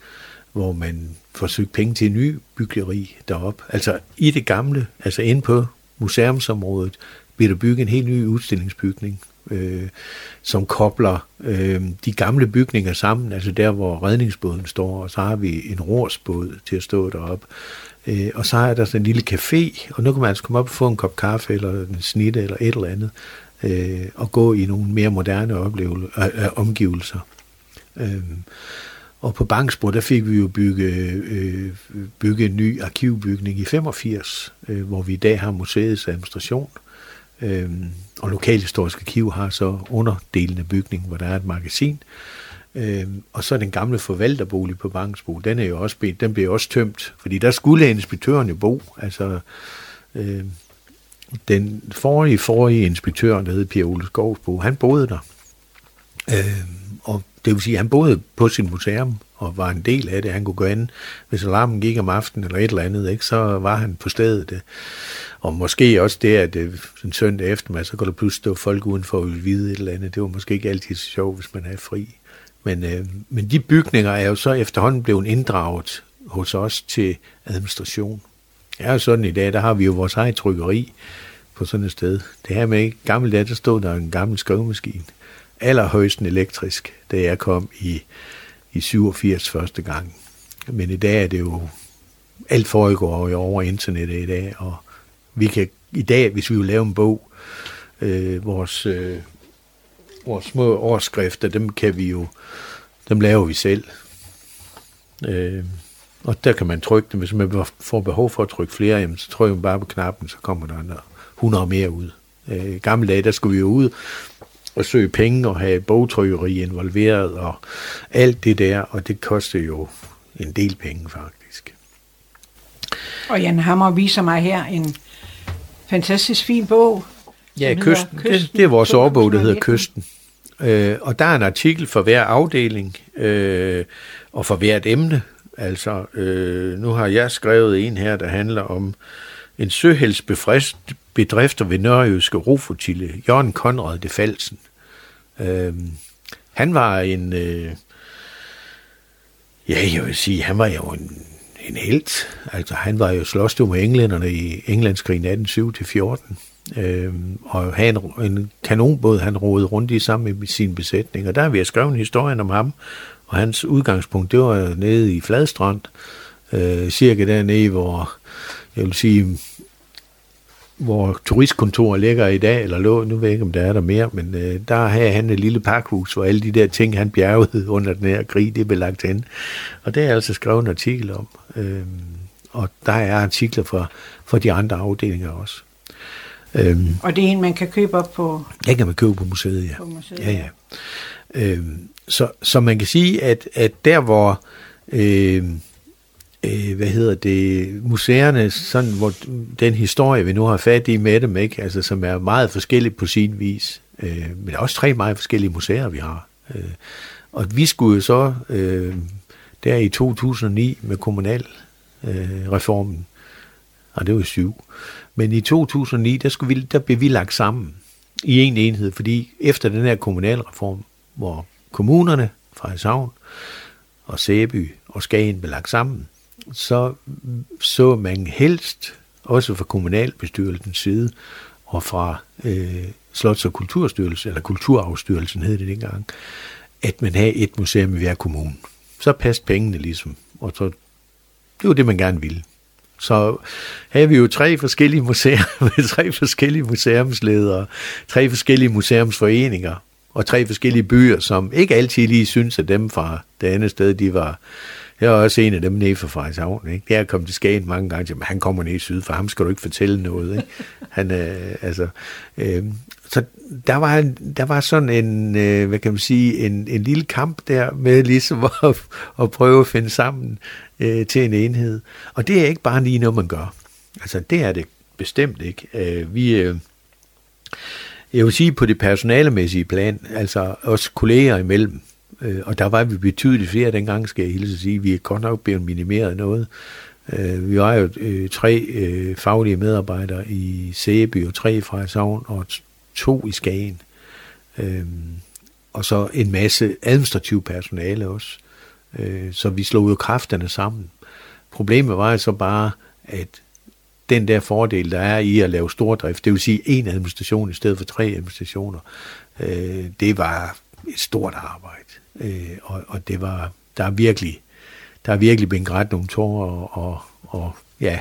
hvor man får søgt penge til en ny byggeri derop. Altså i det gamle, altså inde på museumsområdet, bliver der bygget en helt ny udstillingsbygning, øh, som kobler øh, de gamle bygninger sammen, altså der, hvor redningsbåden står, og så har vi en rorsbåd til at stå deroppe. Øh, og så er der sådan en lille café, og nu kan man altså komme op og få en kop kaffe, eller en snitte, eller et eller andet, øh, og gå i nogle mere moderne oplevelser, øh, øh, omgivelser. Øh, og på Bangsbro, der fik vi jo bygge, øh, bygge en ny arkivbygning i 85, øh, hvor vi i dag har museets administration. Øh, og Lokalhistorisk Arkiv har så underdelende bygning, hvor der er et magasin. Øh, og så den gamle forvalterbolig på Bangsbo, den er jo også den bliver også tømt, fordi der skulle inspektøren jo bo. Altså, øh, den forrige, forrige inspektør, der hed Pia Ole Skovsbo, han boede der. Øh, det vil sige, at han boede på sit museum og var en del af det. Han kunne gå ind, hvis alarmen gik om aftenen eller et eller andet, ikke, så var han på stedet. Og måske også det, at øh, en søndag eftermiddag, så kunne der pludselig stå folk udenfor og vide et eller andet. Det var måske ikke altid så sjovt, hvis man havde fri. Men, øh, men de bygninger er jo så efterhånden blevet inddraget hos os til administration. Det er jo sådan i dag, der har vi jo vores eget trykkeri på sådan et sted. Det her med ikke gammel dag, der stod der en gammel skrivemaskine. Allerhøjst elektrisk, da jeg kom i, i 87 første gang. Men i dag er det jo, alt foregår jo over internettet i dag, og vi kan i dag, hvis vi vil lave en bog, øh, vores, øh, vores små overskrifter, dem kan vi jo, dem laver vi selv. Øh, og der kan man trykke dem. Hvis man får behov for at trykke flere, jamen, så trykker man bare på knappen, så kommer der 100 mere ud. Øh, I gamle dage, der skulle vi jo ud og søge penge og have bogtrykkeri involveret og alt det der, og det koster jo en del penge faktisk. Og Jan Hammer viser mig her en fantastisk fin bog. Ja, kysten, kysten. Det, det er vores årbog, der hedder Kysten. Øh, og der er en artikel for hver afdeling øh, og for hvert emne. Altså, øh, nu har jeg skrevet en her, der handler om en bedrifter ved Nørrejyske Rofotille, Jørgen Konrad de Falsen. Øh, han var en, øh, ja, jeg vil sige, han var jo en, en held. Altså, han var jo slås med englænderne i Englandskrigen 1807-14. Øh, og havde en, en kanonbåd, han roede rundt i sammen med sin besætning. Og der har vi altså skrevet en historie om ham, og hans udgangspunkt, det var nede i Fladstrand, øh, cirka dernede, hvor jeg vil sige, hvor turistkontoret ligger i dag, eller lå, nu ved jeg ikke, om der er der mere, men øh, der har han et lille pakhus, hvor alle de der ting, han bjergede under den her krig, det blev lagt hen. Og det er altså skrevet en artikel om. Øh, og der er artikler for, for de andre afdelinger også. Øhm, og det er en, man kan købe op på? Det kan man købe på museet, ja. På museet, ja, ja. Øhm, så, så man kan sige, at, at der hvor øh, øh, hvad hedder det, museerne, sådan, hvor den historie, vi nu har fat i med dem, ikke? Altså, som er meget forskellig på sin vis, øh, men der er også tre meget forskellige museer, vi har. Øh, og vi skulle jo så øh, der i 2009 med kommunalreformen, øh, og det var syv, men i 2009, der, skulle vi, der blev vi lagt sammen i en enhed, fordi efter den her kommunalreform, hvor kommunerne, Frederikshavn og Sæby og Skagen blev lagt sammen, så så man helst, også fra kommunalbestyrelsens side, og fra øh, Slots- og Kulturstyrelsen, eller Kulturafstyrelsen hed det dengang, at man havde et museum i hver kommune. Så passede pengene ligesom, og så, det var det, man gerne ville. Så havde vi jo tre forskellige museer med tre forskellige museumsledere, tre forskellige museumsforeninger, og tre forskellige byer, som ikke altid lige synes, at dem fra det andet sted, de var... Jeg er også en af dem nede fra Frederikshavn. Ikke? Jeg er kommet til Skagen mange gange, men han kommer ned syd, for ham skal du ikke fortælle noget. Ikke? Han, øh, altså, øh, så der var, der var sådan en, øh, hvad kan man sige, en, en lille kamp der med ligesom at, at prøve at finde sammen øh, til en enhed. Og det er ikke bare lige noget, man gør. Altså, det er det bestemt ikke. Øh, vi, øh, jeg vil sige på det personalemæssige plan, altså også kolleger imellem, øh, og der var vi betydeligt flere dengang, skal jeg hilse at sige. Vi er godt nok blevet minimeret noget. Øh, vi var jo øh, tre øh, faglige medarbejdere i Sæby, og tre fra Savn, og to i Skagen. Øh, og så en masse administrativ personale også. Øh, så vi slog jo kræfterne sammen. Problemet var jo så bare, at den der fordel, der er i at lave stordrift, det vil sige en administration i stedet for tre administrationer, øh, det var et stort arbejde. Øh, og, og det var, der er virkelig, der er virkelig blevet grædt nogle tårer og, og, og ja,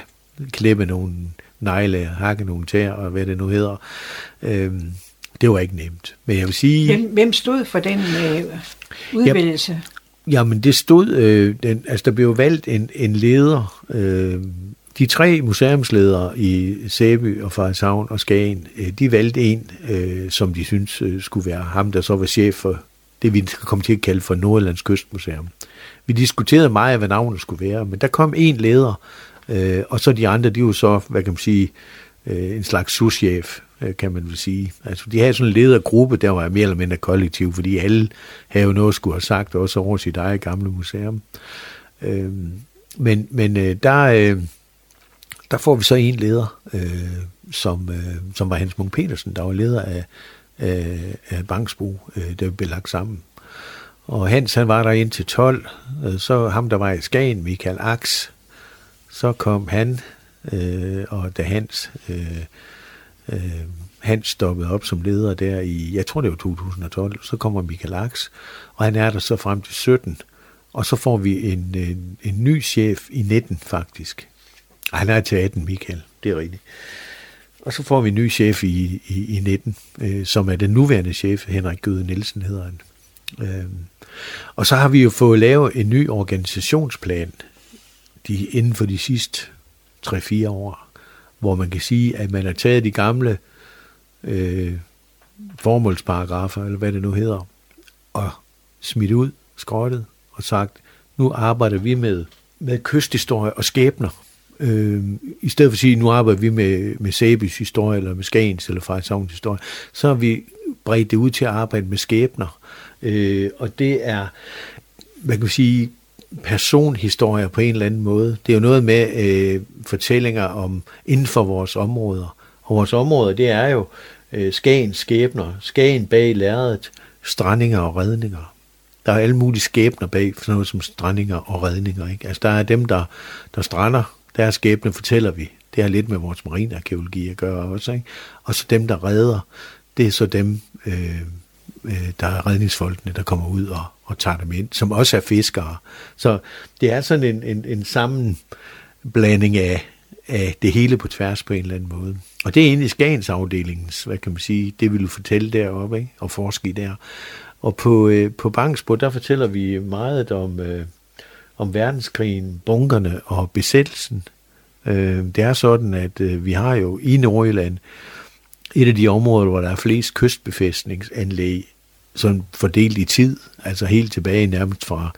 klippe nogle negle, hakke nogle tæer og hvad det nu hedder. Øh, det var ikke nemt. Men jeg vil sige... Hvem, hvem stod for den øh, udvælgelse? Ja, Jamen det stod, øh, den, altså der blev valgt en, en leder, øh, de tre museumsledere i Sæby og Frederikshavn og Skagen, øh, de valgte en, øh, som de synes øh, skulle være ham, der så var chef for det, vi skal komme til at kalde for Nordlands Kystmuseum. Vi diskuterede meget, hvad navnet skulle være, men der kom en leder, øh, og så de andre, de var så, hvad kan man sige, øh, en slags souschef, øh, kan man vel sige. Altså, de havde sådan en ledergruppe, der var mere eller mindre kollektiv, fordi alle havde jo noget at skulle have sagt, også over sit eget gamle museum. Øh, men men øh, der, øh, der får vi så en leder, øh, som, øh, som var Hans Munk Petersen, der var leder af, af, af Bangsbo, øh, der blev lagt sammen. Og Hans, han var der indtil 12. Øh, så ham, der var i Skagen, Michael Aks, så kom han, øh, og da Hans, øh, øh, Hans stoppede op som leder der i, jeg tror det var 2012, så kommer Michael Aks, og han er der så frem til 17. Og så får vi en, en, en ny chef i 19 faktisk. Han er til 18, Michael, det er rigtigt. Og så får vi en ny chef i, i, i 19, øh, som er den nuværende chef, Henrik Gøde Nielsen hedder han. Øh, og så har vi jo fået lavet en ny organisationsplan de, inden for de sidste 3-4 år, hvor man kan sige, at man har taget de gamle øh, formålsparagrafer, eller hvad det nu hedder, og smidt ud, skrottet, og sagt, nu arbejder vi med, med kysthistorie og skæbner. Øh, I stedet for at sige, nu arbejder vi med, med Sæbys historie, eller med Skagens, eller Frederikshavns historie, så har vi bredt det ud til at arbejde med skæbner. Øh, og det er, hvad kan man sige, personhistorier på en eller anden måde. Det er jo noget med øh, fortællinger om inden for vores områder. Og vores områder, det er jo øh, Skagens skæbner, Skagen bag lærredet, strandinger og redninger. Der er alle mulige skæbner bag for noget som strandinger og redninger. Ikke? Altså der er dem, der, der strander, deres skæbne fortæller vi. Det har lidt med vores marinarkeologi at gøre også. Ikke? Og så dem, der redder, det er så dem, øh, øh, der er redningsfolkene, der kommer ud og, og tager dem ind, som også er fiskere. Så det er sådan en, en, en sammenblanding af, af det hele på tværs på en eller anden måde. Og det er egentlig Skagens afdelingens, hvad kan man sige, det vil du fortælle deroppe, ikke? og forske i der. Og på, øh, på Bangsbo, der fortæller vi meget om, øh, om verdenskrigen, bunkerne og besættelsen. Øh, det er sådan, at øh, vi har jo i Nordjylland et af de områder, hvor der er flest kystbefæstningsanlæg, sådan fordelt i tid, altså helt tilbage nærmest fra,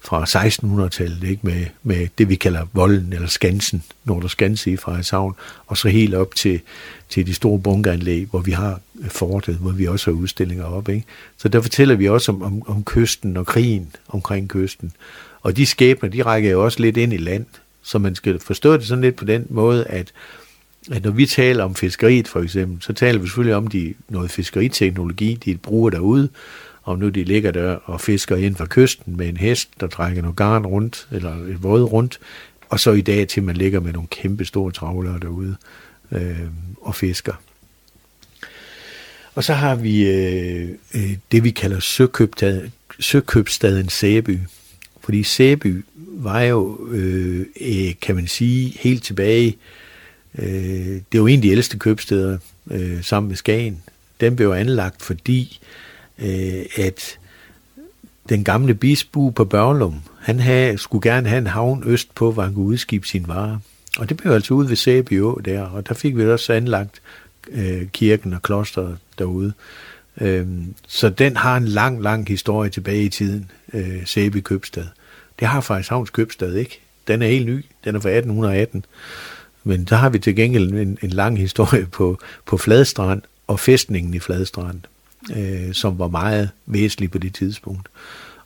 fra 1600-tallet, ikke? Med, med det, vi kalder volden eller skansen, Nordre Skanse i Frederikshavn, og så helt op til, til de store bunkeranlæg, hvor vi har fortet, hvor vi også har udstillinger op. Ikke? Så der fortæller vi også om, om, om kysten og krigen omkring kysten. Og de skæbner, de rækker jo også lidt ind i land, så man skal forstå det sådan lidt på den måde, at, at når vi taler om fiskeriet for eksempel, så taler vi selvfølgelig om de, noget fiskeriteknologi, de bruger derude, om nu de ligger der og fisker ind fra kysten med en hest, der trækker noget garn rundt, eller et våd rundt, og så i dag til man ligger med nogle kæmpe store travlere derude øh, og fisker. Og så har vi øh, øh det, vi kalder søkøbstaden Sæby. Fordi Sæby var jo, øh, øh, kan man sige, helt tilbage, øh, det er jo en af de ældste købsteder øh, sammen med Skagen. Den blev anlagt, fordi øh, at den gamle bisbu på Børlum, han havde, skulle gerne have en havn øst på, hvor han kunne udskibe sine varer. Og det blev altså ude ved Sæby der, og der fik vi også anlagt øh, kirken og klosteret derude. Øhm, så den har en lang, lang historie tilbage i tiden, øh, købstad. Det har faktisk Havns købstad ikke. Den er helt ny, den er fra 1818. Men der har vi til gengæld en, en lang historie på, på Fladstrand og fæstningen i Fladstrand, øh, som var meget væsentlig på det tidspunkt.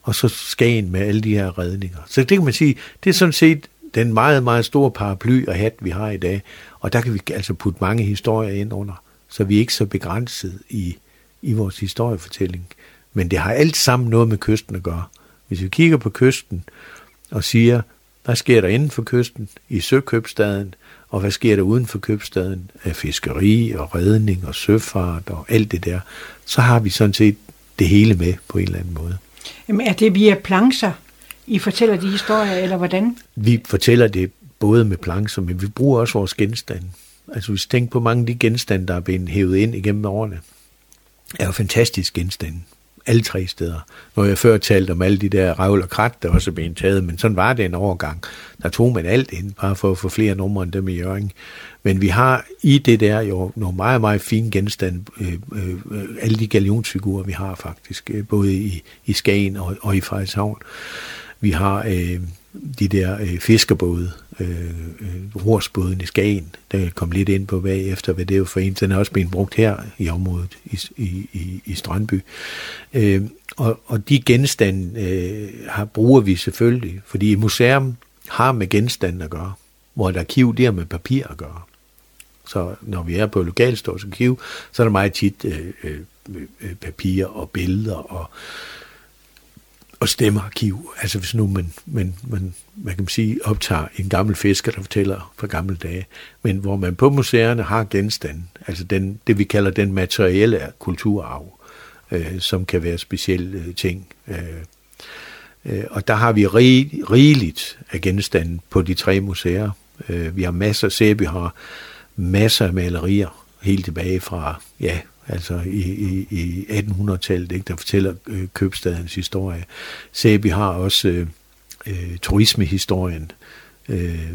Og så Skagen med alle de her redninger. Så det kan man sige, det er sådan set den meget, meget store paraply og hat, vi har i dag. Og der kan vi altså putte mange historier ind under, så vi er ikke så begrænset i, i vores historiefortælling. Men det har alt sammen noget med kysten at gøre. Hvis vi kigger på kysten og siger, hvad sker der inden for kysten i søkøbstaden, og hvad sker der uden for købstaden af fiskeri og redning og søfart og alt det der, så har vi sådan set det hele med på en eller anden måde. Jamen er det via plancher, I fortæller de historier, eller hvordan? Vi fortæller det både med plancher, men vi bruger også vores genstande. Altså hvis vi tænker på mange af de genstande, der er blevet hævet ind igennem årene, er jo fantastisk genstande. Alle tre steder. Når jeg før talte om alle de der revl og krat, der også blev taget, men sådan var det en overgang. Der tog man alt ind, bare for at få flere numre end dem i Jørgen. Men vi har i det der jo nogle meget, meget fine genstande. Øh, øh, alle de galionsfigurer, vi har faktisk, øh, både i, i Skagen og, og i Frederikshavn. Vi har øh, de der øh, fiskerbåde, øh, øh rorsbåden i Skagen, der kom lidt ind på bagefter, hvad det er jo for en. Den er også blevet brugt her i området i, i, i, Strandby. Øh, og, og de genstande øh, har, bruger vi selvfølgelig, fordi et museum har med genstande at gøre, hvor et arkiv det har med papir at gøre. Så når vi er på lokalstårs arkiv, så er der meget tit øh, øh, øh, papir og billeder og og stemmearkiv. Altså hvis nu man, man, man, man kan sige, optager en gammel fisker, der fortæller fra gamle dage, men hvor man på museerne har genstande, altså den, det vi kalder den materielle kulturarv, øh, som kan være specielle øh, ting. Øh, øh, og der har vi rig, rigeligt af genstande på de tre museer. Øh, vi har masser, Sæby har masser af malerier, helt tilbage fra, ja, altså i, i, i 1800-tallet, ikke, der fortæller øh, købstadens historie. Sæby har også øh, øh, turismehistorien, øh,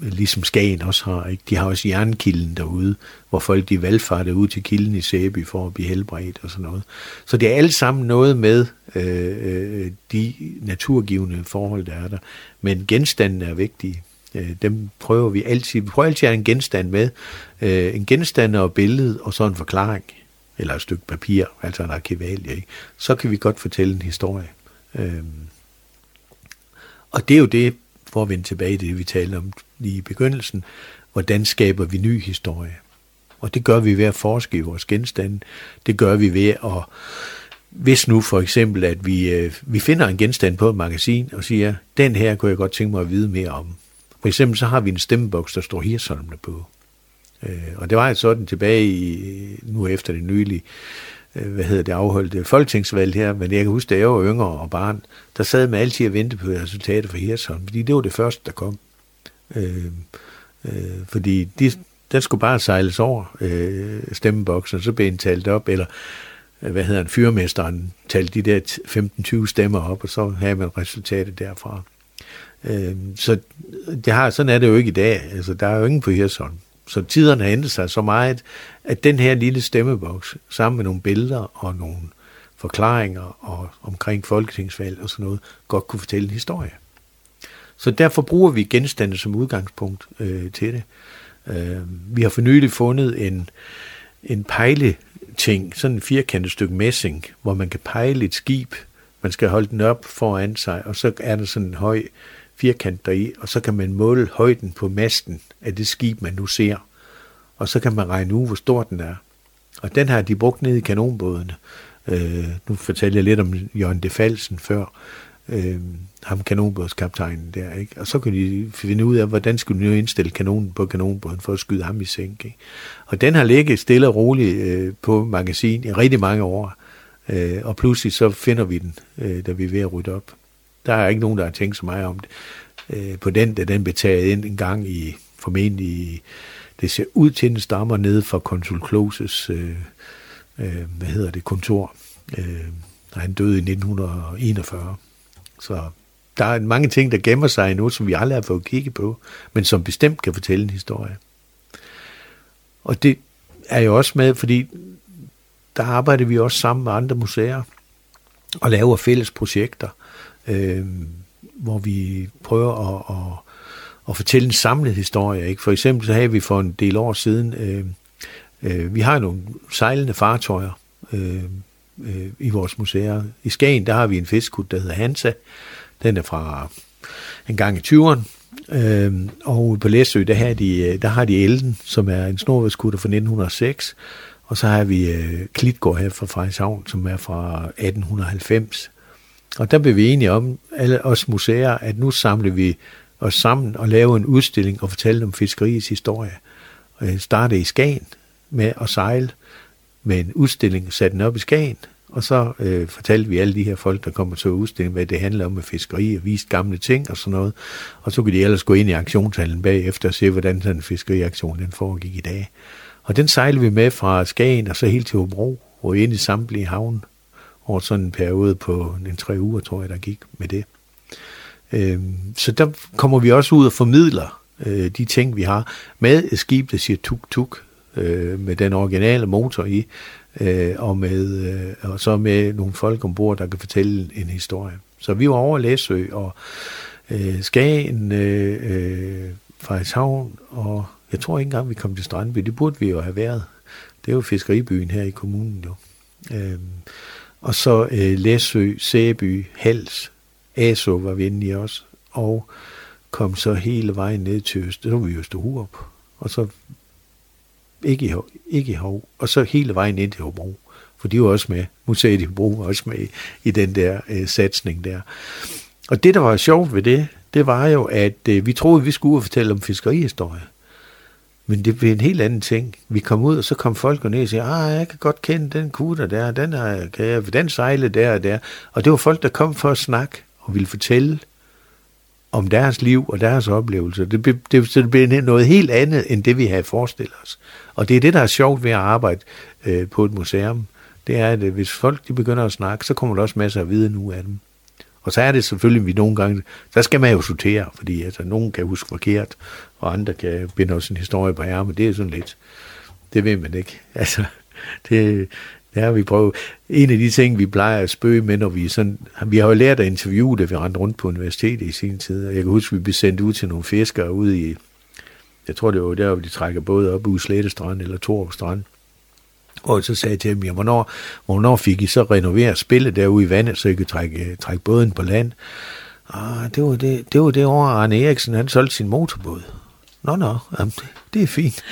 ligesom Skagen også har. Ikke? De har også jernkilden derude, hvor folk de valgfarter ud til kilden i Sæby for at blive helbredt og sådan noget. Så det er alt sammen noget med øh, øh, de naturgivende forhold, der er der. Men genstanden er vigtige. Øh, dem prøver vi altid. Vi prøver altid at have en genstand med. Øh, en genstand og et billede, og så en forklaring. Eller et stykke papir, altså en arkivalie. Ikke? Så kan vi godt fortælle en historie. Øh, og det er jo det, for at vende tilbage til det, vi talte om lige i begyndelsen. Hvordan skaber vi ny historie? Og det gør vi ved at forske i vores genstande. Det gør vi ved at hvis nu for eksempel, at vi, øh, vi finder en genstand på et magasin og siger, den her kunne jeg godt tænke mig at vide mere om. For eksempel så har vi en stemmeboks, der står Hirsholmene på. Øh, og det var altså sådan tilbage i, nu efter det nylige, øh, hvad hedder det, afholdte folketingsvalg her, men jeg kan huske, da jeg var yngre og barn, der sad man altid og ventede på resultatet for Hirsholm, fordi det var det første, der kom. Øh, øh, fordi de, den skulle bare sejles over øh, stemmeboksen, og så blev den talt op, eller øh, hvad hedder en fyrmesteren talte de der 15-20 stemmer op, og så havde man resultatet derfra. Øh, så det har, sådan er det jo ikke i dag. Altså, der er jo ingen på Hirsholm. Så tiderne har ændret sig så meget, at den her lille stemmeboks, sammen med nogle billeder og nogle forklaringer og omkring folketingsvalg og sådan noget, godt kunne fortælle en historie. Så derfor bruger vi genstande som udgangspunkt øh, til det. Øh, vi har for nylig fundet en, en pejleting, sådan en firkantet stykke messing, hvor man kan pejle et skib. Man skal holde den op foran sig, og så er der sådan en høj firkant deri, og så kan man måle højden på masten af det skib, man nu ser. Og så kan man regne ud, hvor stor den er. Og den har de brugt ned i kanonbådene. Øh, nu fortalte jeg lidt om Jørgen de Falsen før, øh, ham kanonbådskaptajnen der, ikke? Og så kunne de finde ud af, hvordan skulle de nu indstille kanonen på kanonbåden for at skyde ham i sænk, ikke? Og den har ligget stille og roligt øh, på magasin i rigtig mange år, øh, og pludselig så finder vi den, øh, da vi er ved at rydde op. Der er ikke nogen, der har tænkt så meget om det. Øh, på den, da den blev taget ind en gang i, formentlig, det ser ud til, den stammer ned fra konsul Kloses, øh, øh, hvad hedder det, kontor. Øh, han døde i 1941. Så der er mange ting, der gemmer sig endnu, som vi aldrig har fået kigge på, men som bestemt kan fortælle en historie. Og det er jo også med, fordi der arbejder vi også sammen med andre museer og laver fælles projekter øh, hvor vi prøver at, at, at fortælle en samlet historie. Ikke? For eksempel så havde vi for en del år siden, øh, øh, vi har nogle sejlende fartøjer øh, øh, i vores museer. I Skagen, der har vi en fiskud, der hedder Hansa. Den er fra en gang i 20'erne. Øh, og på Læsø, der har, de, øh, der har de Elden, som er en snorvæskutter fra 1906. Og så har vi øh, Klitgård her fra Frederikshavn, som er fra 1890. Og der blev vi enige om, alle os museer, at nu samlede vi os sammen og lavede en udstilling og fortalte om fiskeriets historie. Og jeg startede i Skagen med at sejle med en udstilling, satte den op i Skagen, og så øh, fortalte vi alle de her folk, der kommer til udstillingen, hvad det handler om med fiskeri, og viste gamle ting og sådan noget. Og så kunne de ellers gå ind i aktionshallen bagefter og se, hvordan sådan en fiskeriaktion den foregik i dag. Og den sejlede vi med fra Skagen og så helt til Hobro, og ind i samtlige havn over sådan en periode på en tre uger, tror jeg, der gik med det. Øh, så der kommer vi også ud og formidler øh, de ting, vi har med et skib, der siger tuk-tuk, øh, med den originale motor i, øh, og, med, øh, og så med nogle folk ombord, der kan fortælle en historie. Så vi var over Læsø og øh, Skagen, øh, øh, Frederikshavn, og jeg tror ikke engang, vi kom til Strandby. Det burde vi jo have været. Det er jo fiskeribyen her i kommunen jo. Øh, og så øh, Læsø, Sæby, Hals, Aso var vi inde i også, og kom så hele vejen ned til Øst, så var vi Østerhurup, og så ikke i, ikke i Hov, og så hele vejen ind til Hobro, for de var også med. Museet i Hobro var også med i, i den der øh, satsning der. Og det, der var sjovt ved det, det var jo, at øh, vi troede, vi skulle ud og fortælle om fiskerihistorie. Men det blev en helt anden ting. Vi kom ud, og så kom folk ned og sagde, ah, jeg kan godt kende den kutter der, den, er, kan jeg, den sejle der og der. Og det var folk, der kom for at snakke og ville fortælle om deres liv og deres oplevelser. Det, det, det, så det blev noget helt andet, end det vi havde forestillet os. Og det er det, der er sjovt ved at arbejde øh, på et museum. Det er, at øh, hvis folk de begynder at snakke, så kommer der også masser af viden ud af dem. Og så er det selvfølgelig, at vi nogle gange, der skal man jo sortere, fordi altså, nogen kan huske forkert, og andre kan binde os en historie på ærmet. Det er sådan lidt, det ved man ikke. Altså, det, det har vi prøvet. En af de ting, vi plejer at spøge med, når vi sådan, vi har jo lært at interviewe, da vi rendte rundt på universitetet i sin tid. Jeg kan huske, at vi blev sendt ud til nogle fiskere ude i, jeg tror det var der, hvor de trækker både op ud Slette Strand eller Torup Strand. Og så sagde jeg til dem, ja, hvornår, hvornår fik I så renoveret spillet derude i vandet, så I kunne trække, trække båden på land? Ah, det var det, det var det år, Arne Eriksen han solgte sin motorbåd. Nå, nå, jamen, det, det er fint.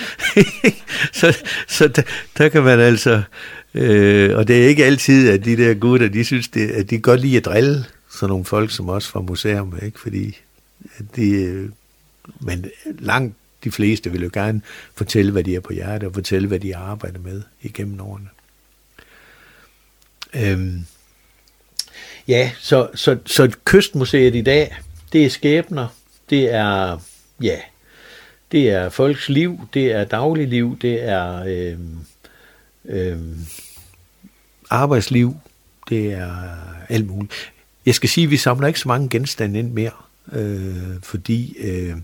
så så der, der kan man altså... Øh, og det er ikke altid, at de der gutter, de synes, det, at de godt lide at drille sådan nogle folk som os fra museum, ikke? Fordi at de, øh, men langt de fleste vil jo gerne fortælle, hvad de er på hjertet, og fortælle, hvad de arbejder med igennem årene. Øhm, ja, så, så, så Kystmuseet i dag, det er skæbner, det er, ja, det er folks liv, det er dagligliv, det er øh, øh, arbejdsliv, det er alt muligt. Jeg skal sige, at vi samler ikke så mange genstande ind mere, øh, fordi øh,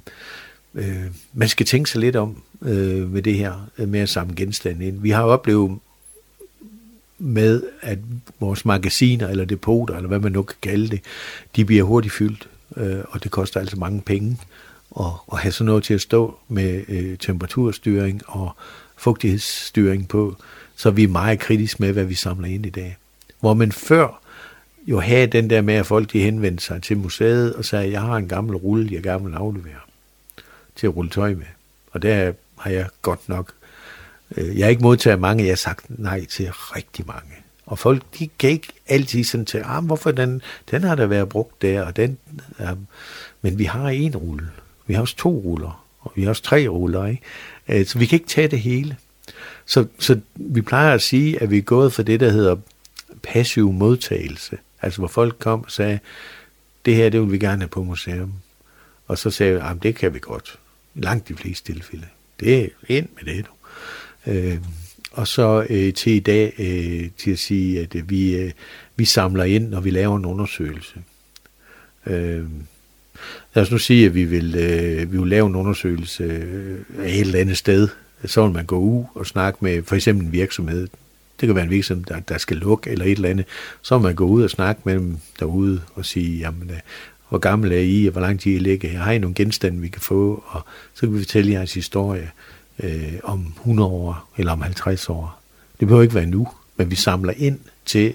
øh, man skal tænke sig lidt om øh, med det her øh, med at samle genstande ind. Vi har oplevet med, at vores magasiner eller depoter, eller hvad man nu kan kalde det, de bliver hurtigt fyldt, øh, og det koster altså mange penge at, at have sådan noget til at stå med øh, temperaturstyring og fugtighedsstyring på, så vi er meget kritiske med, hvad vi samler ind i dag. Hvor man før jo havde den der med, at folk de henvendte sig til museet og sagde, jeg har en gammel rulle, jeg gerne vil aflevere til at rulle tøj med. Og der har jeg godt nok, øh, jeg har ikke modtaget mange, jeg har sagt nej til rigtig mange. Og folk, de kan ikke altid sådan til, ah, hvorfor den, den har der været brugt der, og den, ja, men vi har en rulle. Vi har også to ruller, og vi har også tre ruller, ikke? Øh, så vi kan ikke tage det hele. Så, så vi plejer at sige, at vi er gået for det, der hedder passiv modtagelse. Altså hvor folk kom og sagde, det her, det vil vi gerne have på museum. Og så sagde vi, at det kan vi godt. Langt de fleste tilfælde. Det er ind med det, du. Øh, og så øh, til i dag øh, til at sige, at øh, vi, øh, vi samler ind, når vi laver en undersøgelse. Øh, lad os nu sige, at vi vil, øh, vi vil lave en undersøgelse øh, af et eller andet sted. Så vil man gå ud og snakke med for eksempel en virksomhed. Det kan være en virksomhed, der, der skal lukke eller et eller andet. Så vil man gå ud og snakke med dem derude og sige, jamen, øh, hvor gammel er I, og hvor lang tid I ligger her. Har I nogle genstande, vi kan få? Og så kan vi fortælle jeres historie øh, om 100 år eller om 50 år. Det behøver ikke være nu, men vi samler ind til,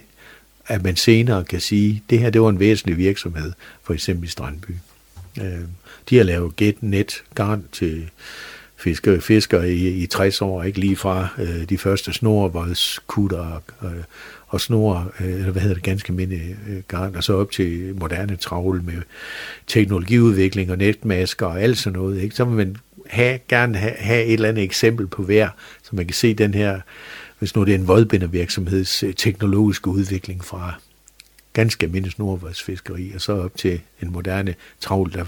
at man senere kan sige, det her det var en væsentlig virksomhed, for eksempel i Strandby. Øh, de har lavet get, net, garn til fisker, fisker i, i 60 år, ikke lige fra øh, de første snorvoldskutter og, øh, og snor, øh, eller hvad hedder det, ganske mindre øh, garn, og så op til moderne travl med teknologiudvikling og netmasker og alt sådan noget. Ikke? Så vil man have, gerne have, have et eller andet eksempel på hver, så man kan se den her, hvis nu det er en voldbindervirksomheds øh, teknologiske udvikling fra ganske almindelig snorvoldsfiskeri, og så op til en moderne travl, der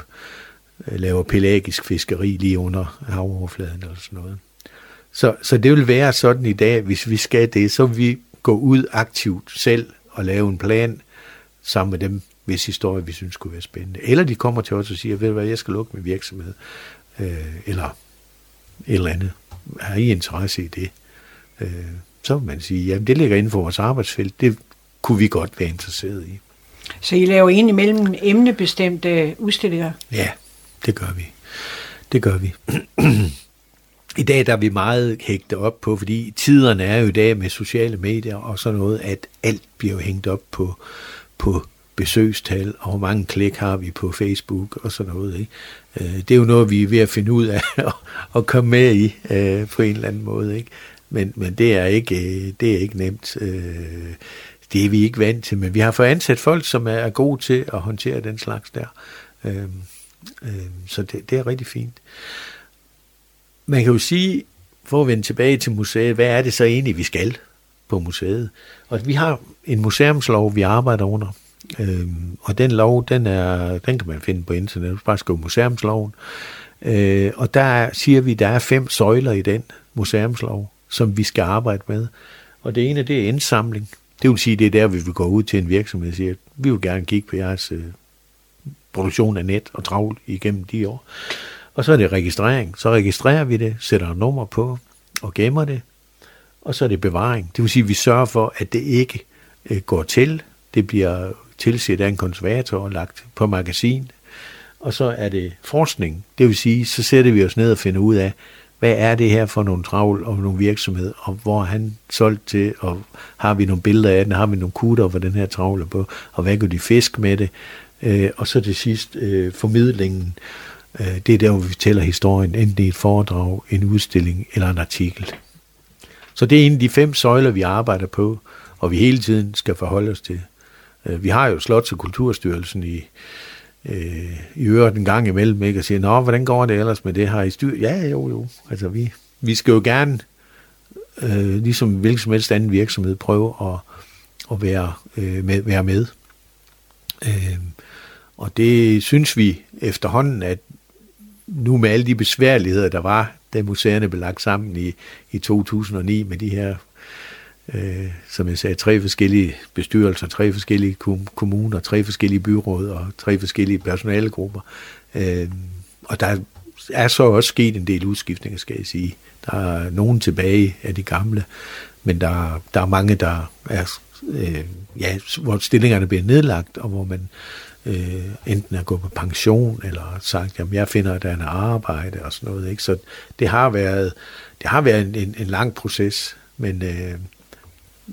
øh, laver pelagisk fiskeri lige under havoverfladen eller sådan noget. Så, så det vil være sådan i dag, hvis vi skal det, så vil vi gå ud aktivt selv og lave en plan sammen med dem, hvis historie vi synes kunne være spændende. Eller de kommer til os og siger, ved du hvad, jeg skal lukke min virksomhed, øh, eller et eller andet. Har I interesse i det? Øh, så vil man sige, jamen det ligger inden for vores arbejdsfelt, det kunne vi godt være interesseret i. Så I laver indimellem emnebestemte udstillinger? Ja, det gør vi. Det gør vi. I dag der er vi meget hægtet op på, fordi tiderne er jo i dag med sociale medier og sådan noget, at alt bliver hængt op på, på besøgstal, og hvor mange klik har vi på Facebook og sådan noget. Ikke? Øh, det er jo noget, vi er ved at finde ud af at komme med i øh, på en eller anden måde. Ikke? men, men det, er ikke, det er ikke nemt. Det er vi ikke vant til, men vi har fået ansat folk, som er gode til at håndtere den slags der. Øhm, øhm, så det, det er rigtig fint. Man kan jo sige, for at vende tilbage til museet, hvad er det så egentlig, vi skal på museet? Og vi har en museumslov, vi arbejder under. Øhm, og den lov, den, er, den kan man finde på internet. Bare skrive museumsloven. Øh, og der siger vi, der er fem søjler i den museumslov, som vi skal arbejde med. Og det ene, det er indsamling. Det vil sige, det er der, vi vil gå ud til en virksomhed og sige, at vi vil gerne kigge på jeres øh, produktion af net og travl igennem de år. Og så er det registrering. Så registrerer vi det, sætter et nummer på og gemmer det. Og så er det bevaring. Det vil sige, at vi sørger for, at det ikke øh, går til. Det bliver tilset af en konservator og lagt på magasin. Og så er det forskning. Det vil sige, så sætter vi os ned og finder ud af, hvad er det her for nogle travl og nogle virksomhed, og hvor er han solgt til, og har vi nogle billeder af den, har vi nogle kutter, hvor den her travler på, og hvad kan de fisk med det, øh, og så til sidst øh, formidlingen. Øh, det er der, hvor vi fortæller historien, enten i et foredrag, en udstilling eller en artikel. Så det er en af de fem søjler, vi arbejder på, og vi hele tiden skal forholde os til. Øh, vi har jo Slots- og Kulturstyrelsen i, øh, i øvrigt en gang imellem, ikke? og siger, nå, hvordan går det ellers med det her i styr? Ja, jo, jo. Altså, vi, vi skal jo gerne, øh, ligesom hvilken som helst anden virksomhed, prøve at, at være, øh, med, være med. Øh, og det synes vi efterhånden, at nu med alle de besværligheder, der var, da museerne blev lagt sammen i, i 2009 med de her, øh, som jeg sagde, tre forskellige bestyrelser, tre forskellige kommuner, tre forskellige byråd og tre forskellige personalegrupper. Øh, og der er så også sket en del udskiftninger, skal jeg sige. Der er nogen tilbage af de gamle, men der, der er mange, der er, øh, ja, hvor stillingerne bliver nedlagt, og hvor man øh, enten er gået på pension, eller sagt, jamen jeg finder, at der er en arbejde og sådan noget. Ikke? Så det har været, det har været en, en, en lang proces, men øh,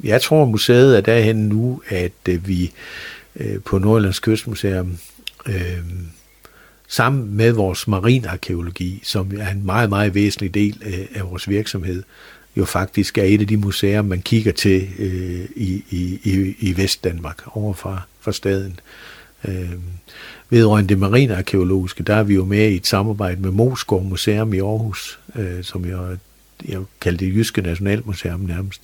jeg tror, museet er derhen nu, at øh, vi øh, på Nordjyllands Kystmuseum øh, sammen med vores marinarkeologi, som er en meget, meget væsentlig del af, af vores virksomhed, jo faktisk er et af de museer, man kigger til øh, i, i, i Vestdanmark overfra fra staden. Øh, vedrørende det marinarkeologiske, der er vi jo med i et samarbejde med Moskov Museum i Aarhus, øh, som jeg, jeg kalder det Jyske Nationalmuseum nærmest,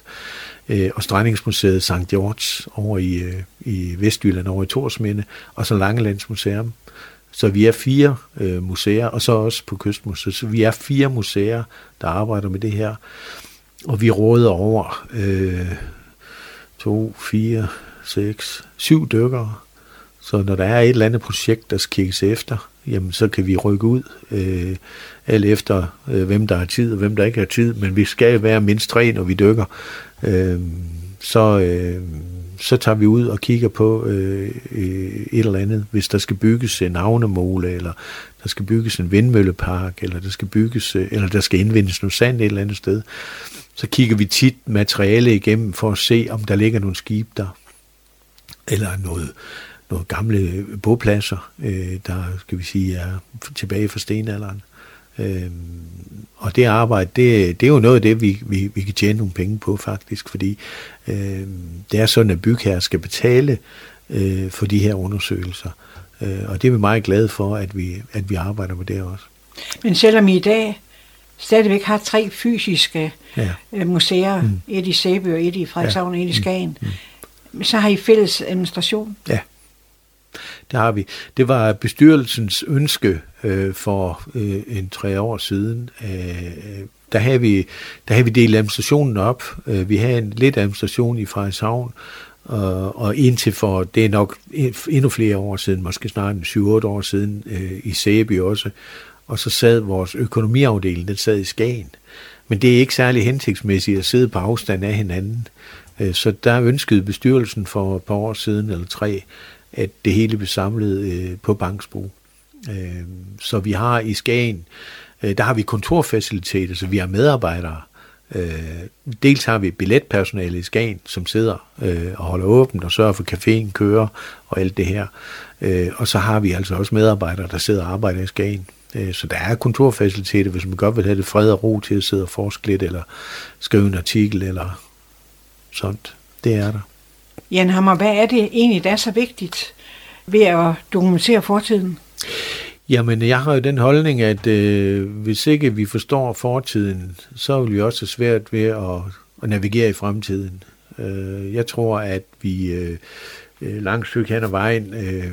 øh, og Strandingsmuseet St. George over i, øh, i Vestjylland, over i Torsminde, og så Langelands Museum. Så vi er fire øh, museer, og så også på Kystmuseet. Så vi er fire museer, der arbejder med det her. Og vi råder over øh, to, fire, seks, syv dykkere, så når der er et eller andet projekt, der skal kigges efter, jamen så kan vi rykke ud, øh, alt efter øh, hvem der har tid og hvem der ikke har tid, men vi skal være mindst tre, når vi dykker. Øh, så, øh, så tager vi ud og kigger på øh, øh, et eller andet. Hvis der skal bygges en havnemole, eller der skal bygges en vindmøllepark, eller der skal bygges, øh, eller der skal indvindes noget sand et eller andet sted, så kigger vi tit materiale igennem for at se, om der ligger nogle skib der, eller noget nogle gamle bopladser, øh, der skal vi sige er tilbage fra stenalderen. Øh, og det arbejde, det, det er jo noget af det, vi, vi, vi kan tjene nogle penge på faktisk, fordi øh, det er sådan, at bygherrer skal betale øh, for de her undersøgelser. Øh, og det er vi meget glade for, at vi, at vi arbejder med det også. Men selvom I i dag stadigvæk har tre fysiske ja. Øh, museer, mm. et i Sæby og et i Frederikshavn ja. og et i Skagen, mm. Mm. så har I fælles administration? Ja. Det har vi. Det var bestyrelsens ønske øh, for øh, en tre år siden. Øh, der havde vi, der havde vi delt administrationen op. Øh, vi havde en lidt administration i Frederikshavn, og, og indtil for, det er nok endnu flere år siden, måske snart 7-8 år siden, øh, i Sæby også, og så sad vores økonomiafdeling, den sad i Skagen. Men det er ikke særlig hensigtsmæssigt at sidde på afstand af hinanden. Øh, så der ønskede bestyrelsen for et par år siden, eller tre, at det hele blev samlet øh, på Banksbro. Øh, så vi har i Skagen, øh, der har vi kontorfaciliteter, så vi har medarbejdere. Øh, dels har vi billetpersonale i Skagen, som sidder øh, og holder åbent og sørger for, at caféen kører og alt det her. Øh, og så har vi altså også medarbejdere, der sidder og arbejder i Skagen. Øh, så der er kontorfaciliteter, hvis man godt vil have det fred og ro til at sidde og forske lidt, eller skrive en artikel, eller sådan. Det er der. Jan Hammer, hvad er det egentlig, der er så vigtigt ved at dokumentere fortiden? Jamen, jeg har jo den holdning, at øh, hvis ikke vi forstår fortiden, så vil vi også have svært ved at, at navigere i fremtiden. Øh, jeg tror, at vi øh, øh, langt stykke hen ad vejen øh,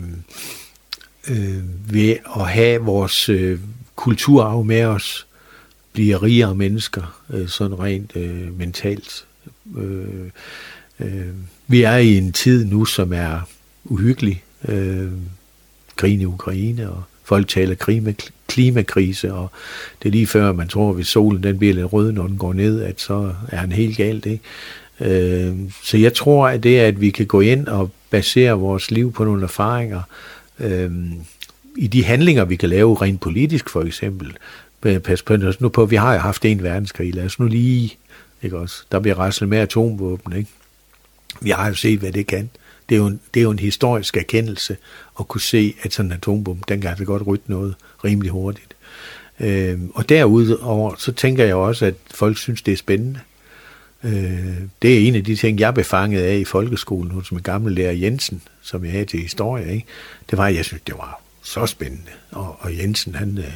øh, ved at have vores øh, kulturarv med os, bliver rigere mennesker, øh, sådan rent øh, mentalt. Øh, øh, vi er i en tid nu, som er uhyggelig. Øh, krigen i Ukraine, og folk taler klima, klimakrise, og det er lige før, man tror, hvis solen den bliver lidt rød, når den går ned, at så er han helt galt. Ikke? Øh, så jeg tror, at det er, at vi kan gå ind og basere vores liv på nogle erfaringer, øh, i de handlinger, vi kan lave rent politisk for eksempel. Pas på, nu på, vi har jo haft en verdenskrig, lad os nu lige, ikke også, der bliver ræslet med atomvåben, ikke? Vi har jo set, hvad det kan. Det er jo en, det er jo en historisk erkendelse at kunne se, at sådan en atombombe, den kan altså godt rytte noget rimelig hurtigt. Øh, og derudover, så tænker jeg også, at folk synes, det er spændende. Øh, det er en af de ting, jeg blev fanget af i folkeskolen hos min gamle lærer Jensen, som jeg havde til historie. Ikke? Det var, at jeg synes, det var så spændende. Og, og Jensen, han, øh,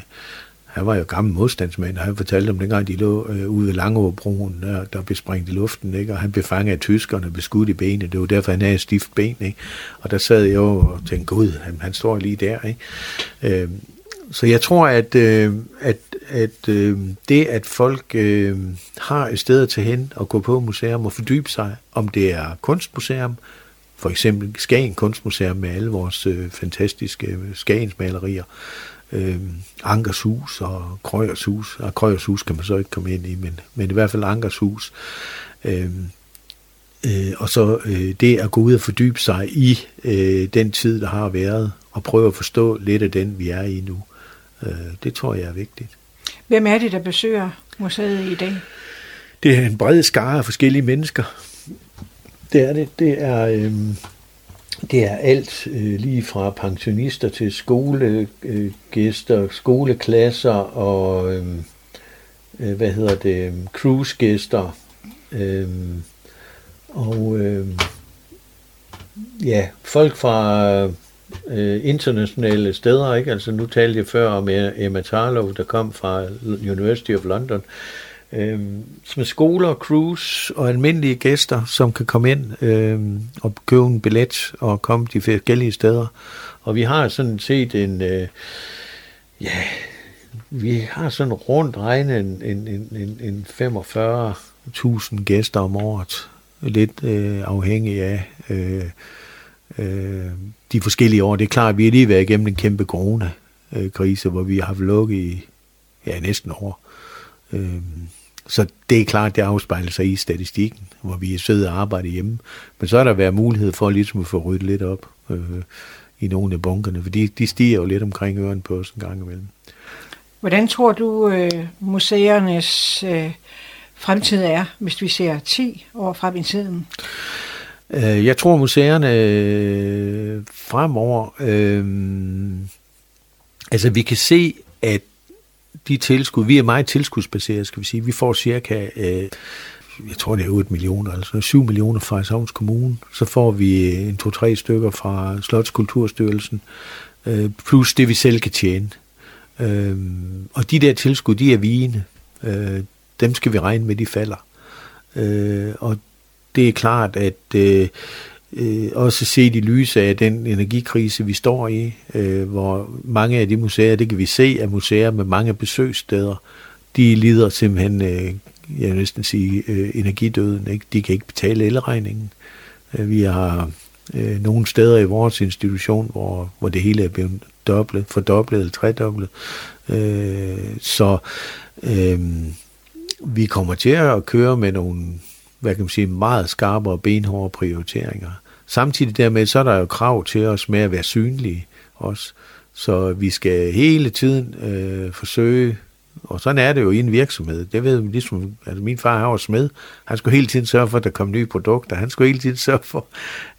han var jo gammel modstandsmand, og han fortalte om dengang, de lå øh, ude ved Langeåbroen, der, der blev sprængt i luften, ikke? og han blev fanget af tyskerne og blev skudt i benet. Det var derfor, han havde stift ben. Ikke? Og der sad jeg og tænkte, gud, han, han står lige der. Ikke? Øh, så jeg tror, at, øh, at, at øh, det, at folk øh, har et sted at tage hen og gå på museum og fordybe sig, om det er kunstmuseum, for eksempel Skagen Kunstmuseum med alle vores øh, fantastiske øh, Skagensmalerier, øh, Ankers Hus og Krøyers Hus. Og Krøyers Hus kan man så ikke komme ind i, men, men i hvert fald Ankers Hus. Øh, øh, og så øh, det at gå ud og fordybe sig i øh, den tid, der har været, og prøve at forstå lidt af den, vi er i nu. Øh, det tror jeg er vigtigt. Hvem er det, der besøger museet i dag? Det er en bred skare af forskellige mennesker. Det er det. Det er, øh, det er alt øh, lige fra pensionister til skolegæster, øh, skoleklasser og øh, øh, hvad hedder det, cruisegæster øh, og øh, ja, folk fra øh, internationale steder, ikke? Altså nu talte jeg før om Emma Tarlow, der kom fra University of London, øh, med skoler, cruise og almindelige gæster, som kan komme ind øh, og købe en billet og komme de forskellige steder. Og vi har sådan set en, øh, ja, vi har sådan rundt regnet en, en, en, en 45.000 gæster om året. Lidt øh, afhængig af øh, øh, de forskellige år. Det er klart, at vi har lige været igennem en kæmpe corona-krise, hvor vi har haft lukket i ja, næsten år. Øh, så det er klart, det afspejler sig i statistikken, hvor vi sidder og arbejder hjemme. Men så er der været mulighed for ligesom at få ryddet lidt op øh, i nogle af bunkerne, for de, de stiger jo lidt omkring øren på os en gang imellem. Hvordan tror du, øh, museernes øh, fremtid er, hvis vi ser 10 år frem i tiden? Øh, jeg tror, museerne øh, fremover... Øh, altså, vi kan se, at de tilskud, vi er meget tilskudsbaseret, skal vi sige. Vi får cirka, øh, jeg tror det er 8 millioner, altså 7 millioner fra Savns Kommune. Så får vi øh, en to-tre stykker fra Slotskulturstyrelsen, øh, plus det vi selv kan tjene. Øh, og de der tilskud, de er vigende. Øh, dem skal vi regne med, de falder. Øh, og det er klart, at øh, øh, også set i lyset af den energikrise, vi står i, øh, hvor mange af de museer, det kan vi se, at museer med mange besøgssteder, de lider simpelthen, øh, jeg vil næsten sige, øh, energidøden. Ikke? De kan ikke betale elregningen. Øh, vi har øh, nogle steder i vores institution, hvor, hvor det hele er blevet dobblet, fordoblet eller tredoblet. Øh, så øh, vi kommer til at køre med nogle hvad kan man sige, meget skarpe og benhårde prioriteringer. Samtidig dermed, så er der jo krav til os med at være synlige også. Så vi skal hele tiden øh, forsøge og sådan er det jo i en virksomhed. Det ved ligesom, altså min far har var smed. Han skulle hele tiden sørge for, at der kom nye produkter. Han skulle hele tiden sørge for,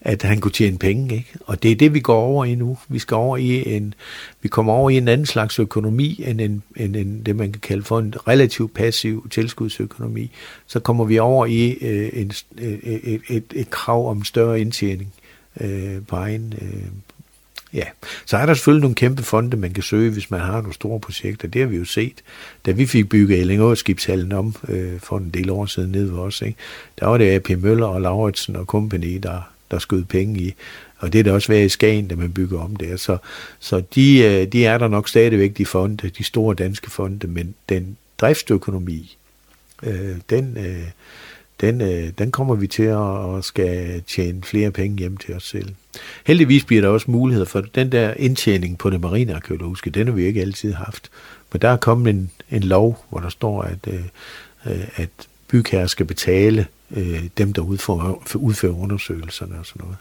at han kunne tjene penge. Ikke? Og det er det, vi går over i nu. Vi skal over i en, vi kommer over i en anden slags økonomi, end, en, end en, det, man kan kalde for en relativt passiv tilskudsøkonomi. Så kommer vi over i øh, en, et, et, et, et krav om større indtjening øh, på egen, øh, Ja, så er der selvfølgelig nogle kæmpe fonde, man kan søge, hvis man har nogle store projekter. Det har vi jo set. Da vi fik bygget Ellingå skibshallen om øh, for en del år siden nede ved os, ikke? der var det AP Møller og Lauritsen og company, der, der skød penge i. Og det er der også været i Skagen, da man bygger om der. Så, så de, øh, de er der nok stadigvæk, de fonde, de store danske fonde, men den driftsøkonomi, øh, den, øh, den, øh, den kommer vi til at, at skal tjene flere penge hjem til os selv. Heldigvis bliver der også mulighed for den der indtjening på det marine arkeologiske, den har vi ikke altid haft. Men der er kommet en, en lov, hvor der står, at, øh, øh, at bygherrer skal betale øh, dem, der udfører, udfører undersøgelserne og sådan noget.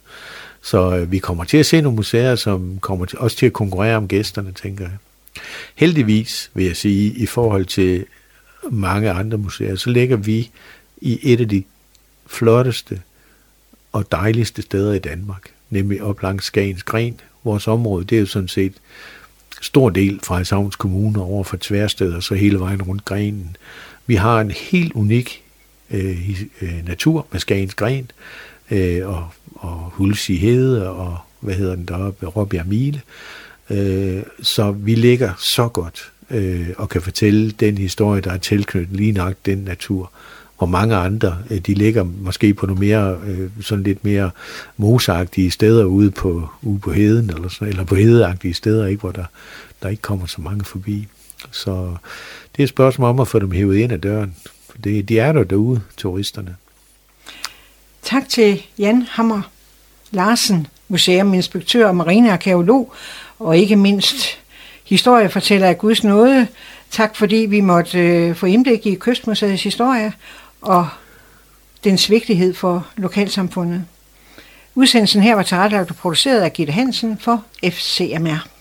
Så øh, vi kommer til at se nogle museer, som kommer til, også til at konkurrere om gæsterne, tænker jeg. Heldigvis, vil jeg sige, i forhold til mange andre museer, så ligger vi i et af de flotteste og dejligste steder i Danmark, nemlig op langs Skagens Gren. Vores område, det er jo sådan set stor del fra Havns Kommune over for Tværsted og så hele vejen rundt grenen. Vi har en helt unik øh, øh natur med Skagens Gren øh, og, og Hulsi Hede og hvad hedder den deroppe, Råbjerg Mile. Øh, så vi ligger så godt øh, og kan fortælle den historie, der er tilknyttet lige nok den natur og mange andre, øh, de ligger måske på nogle mere, øh, sådan lidt mere mosagtige steder ude på, ude på heden, eller, sådan, eller på hedeagtige steder, ikke, hvor der, der ikke kommer så mange forbi. Så det er et spørgsmål om at få dem hævet ind ad døren. For det, de er der derude, turisterne. Tak til Jan Hammer Larsen, museuminspektør og marinearkeolog, og ikke mindst historiefortæller af Guds nåde. Tak fordi vi måtte øh, få indblik i Kystmuseets historie, og dens vigtighed for lokalsamfundet. Udsendelsen her var tilrettelagt og produceret af Gitte Hansen for FCMR.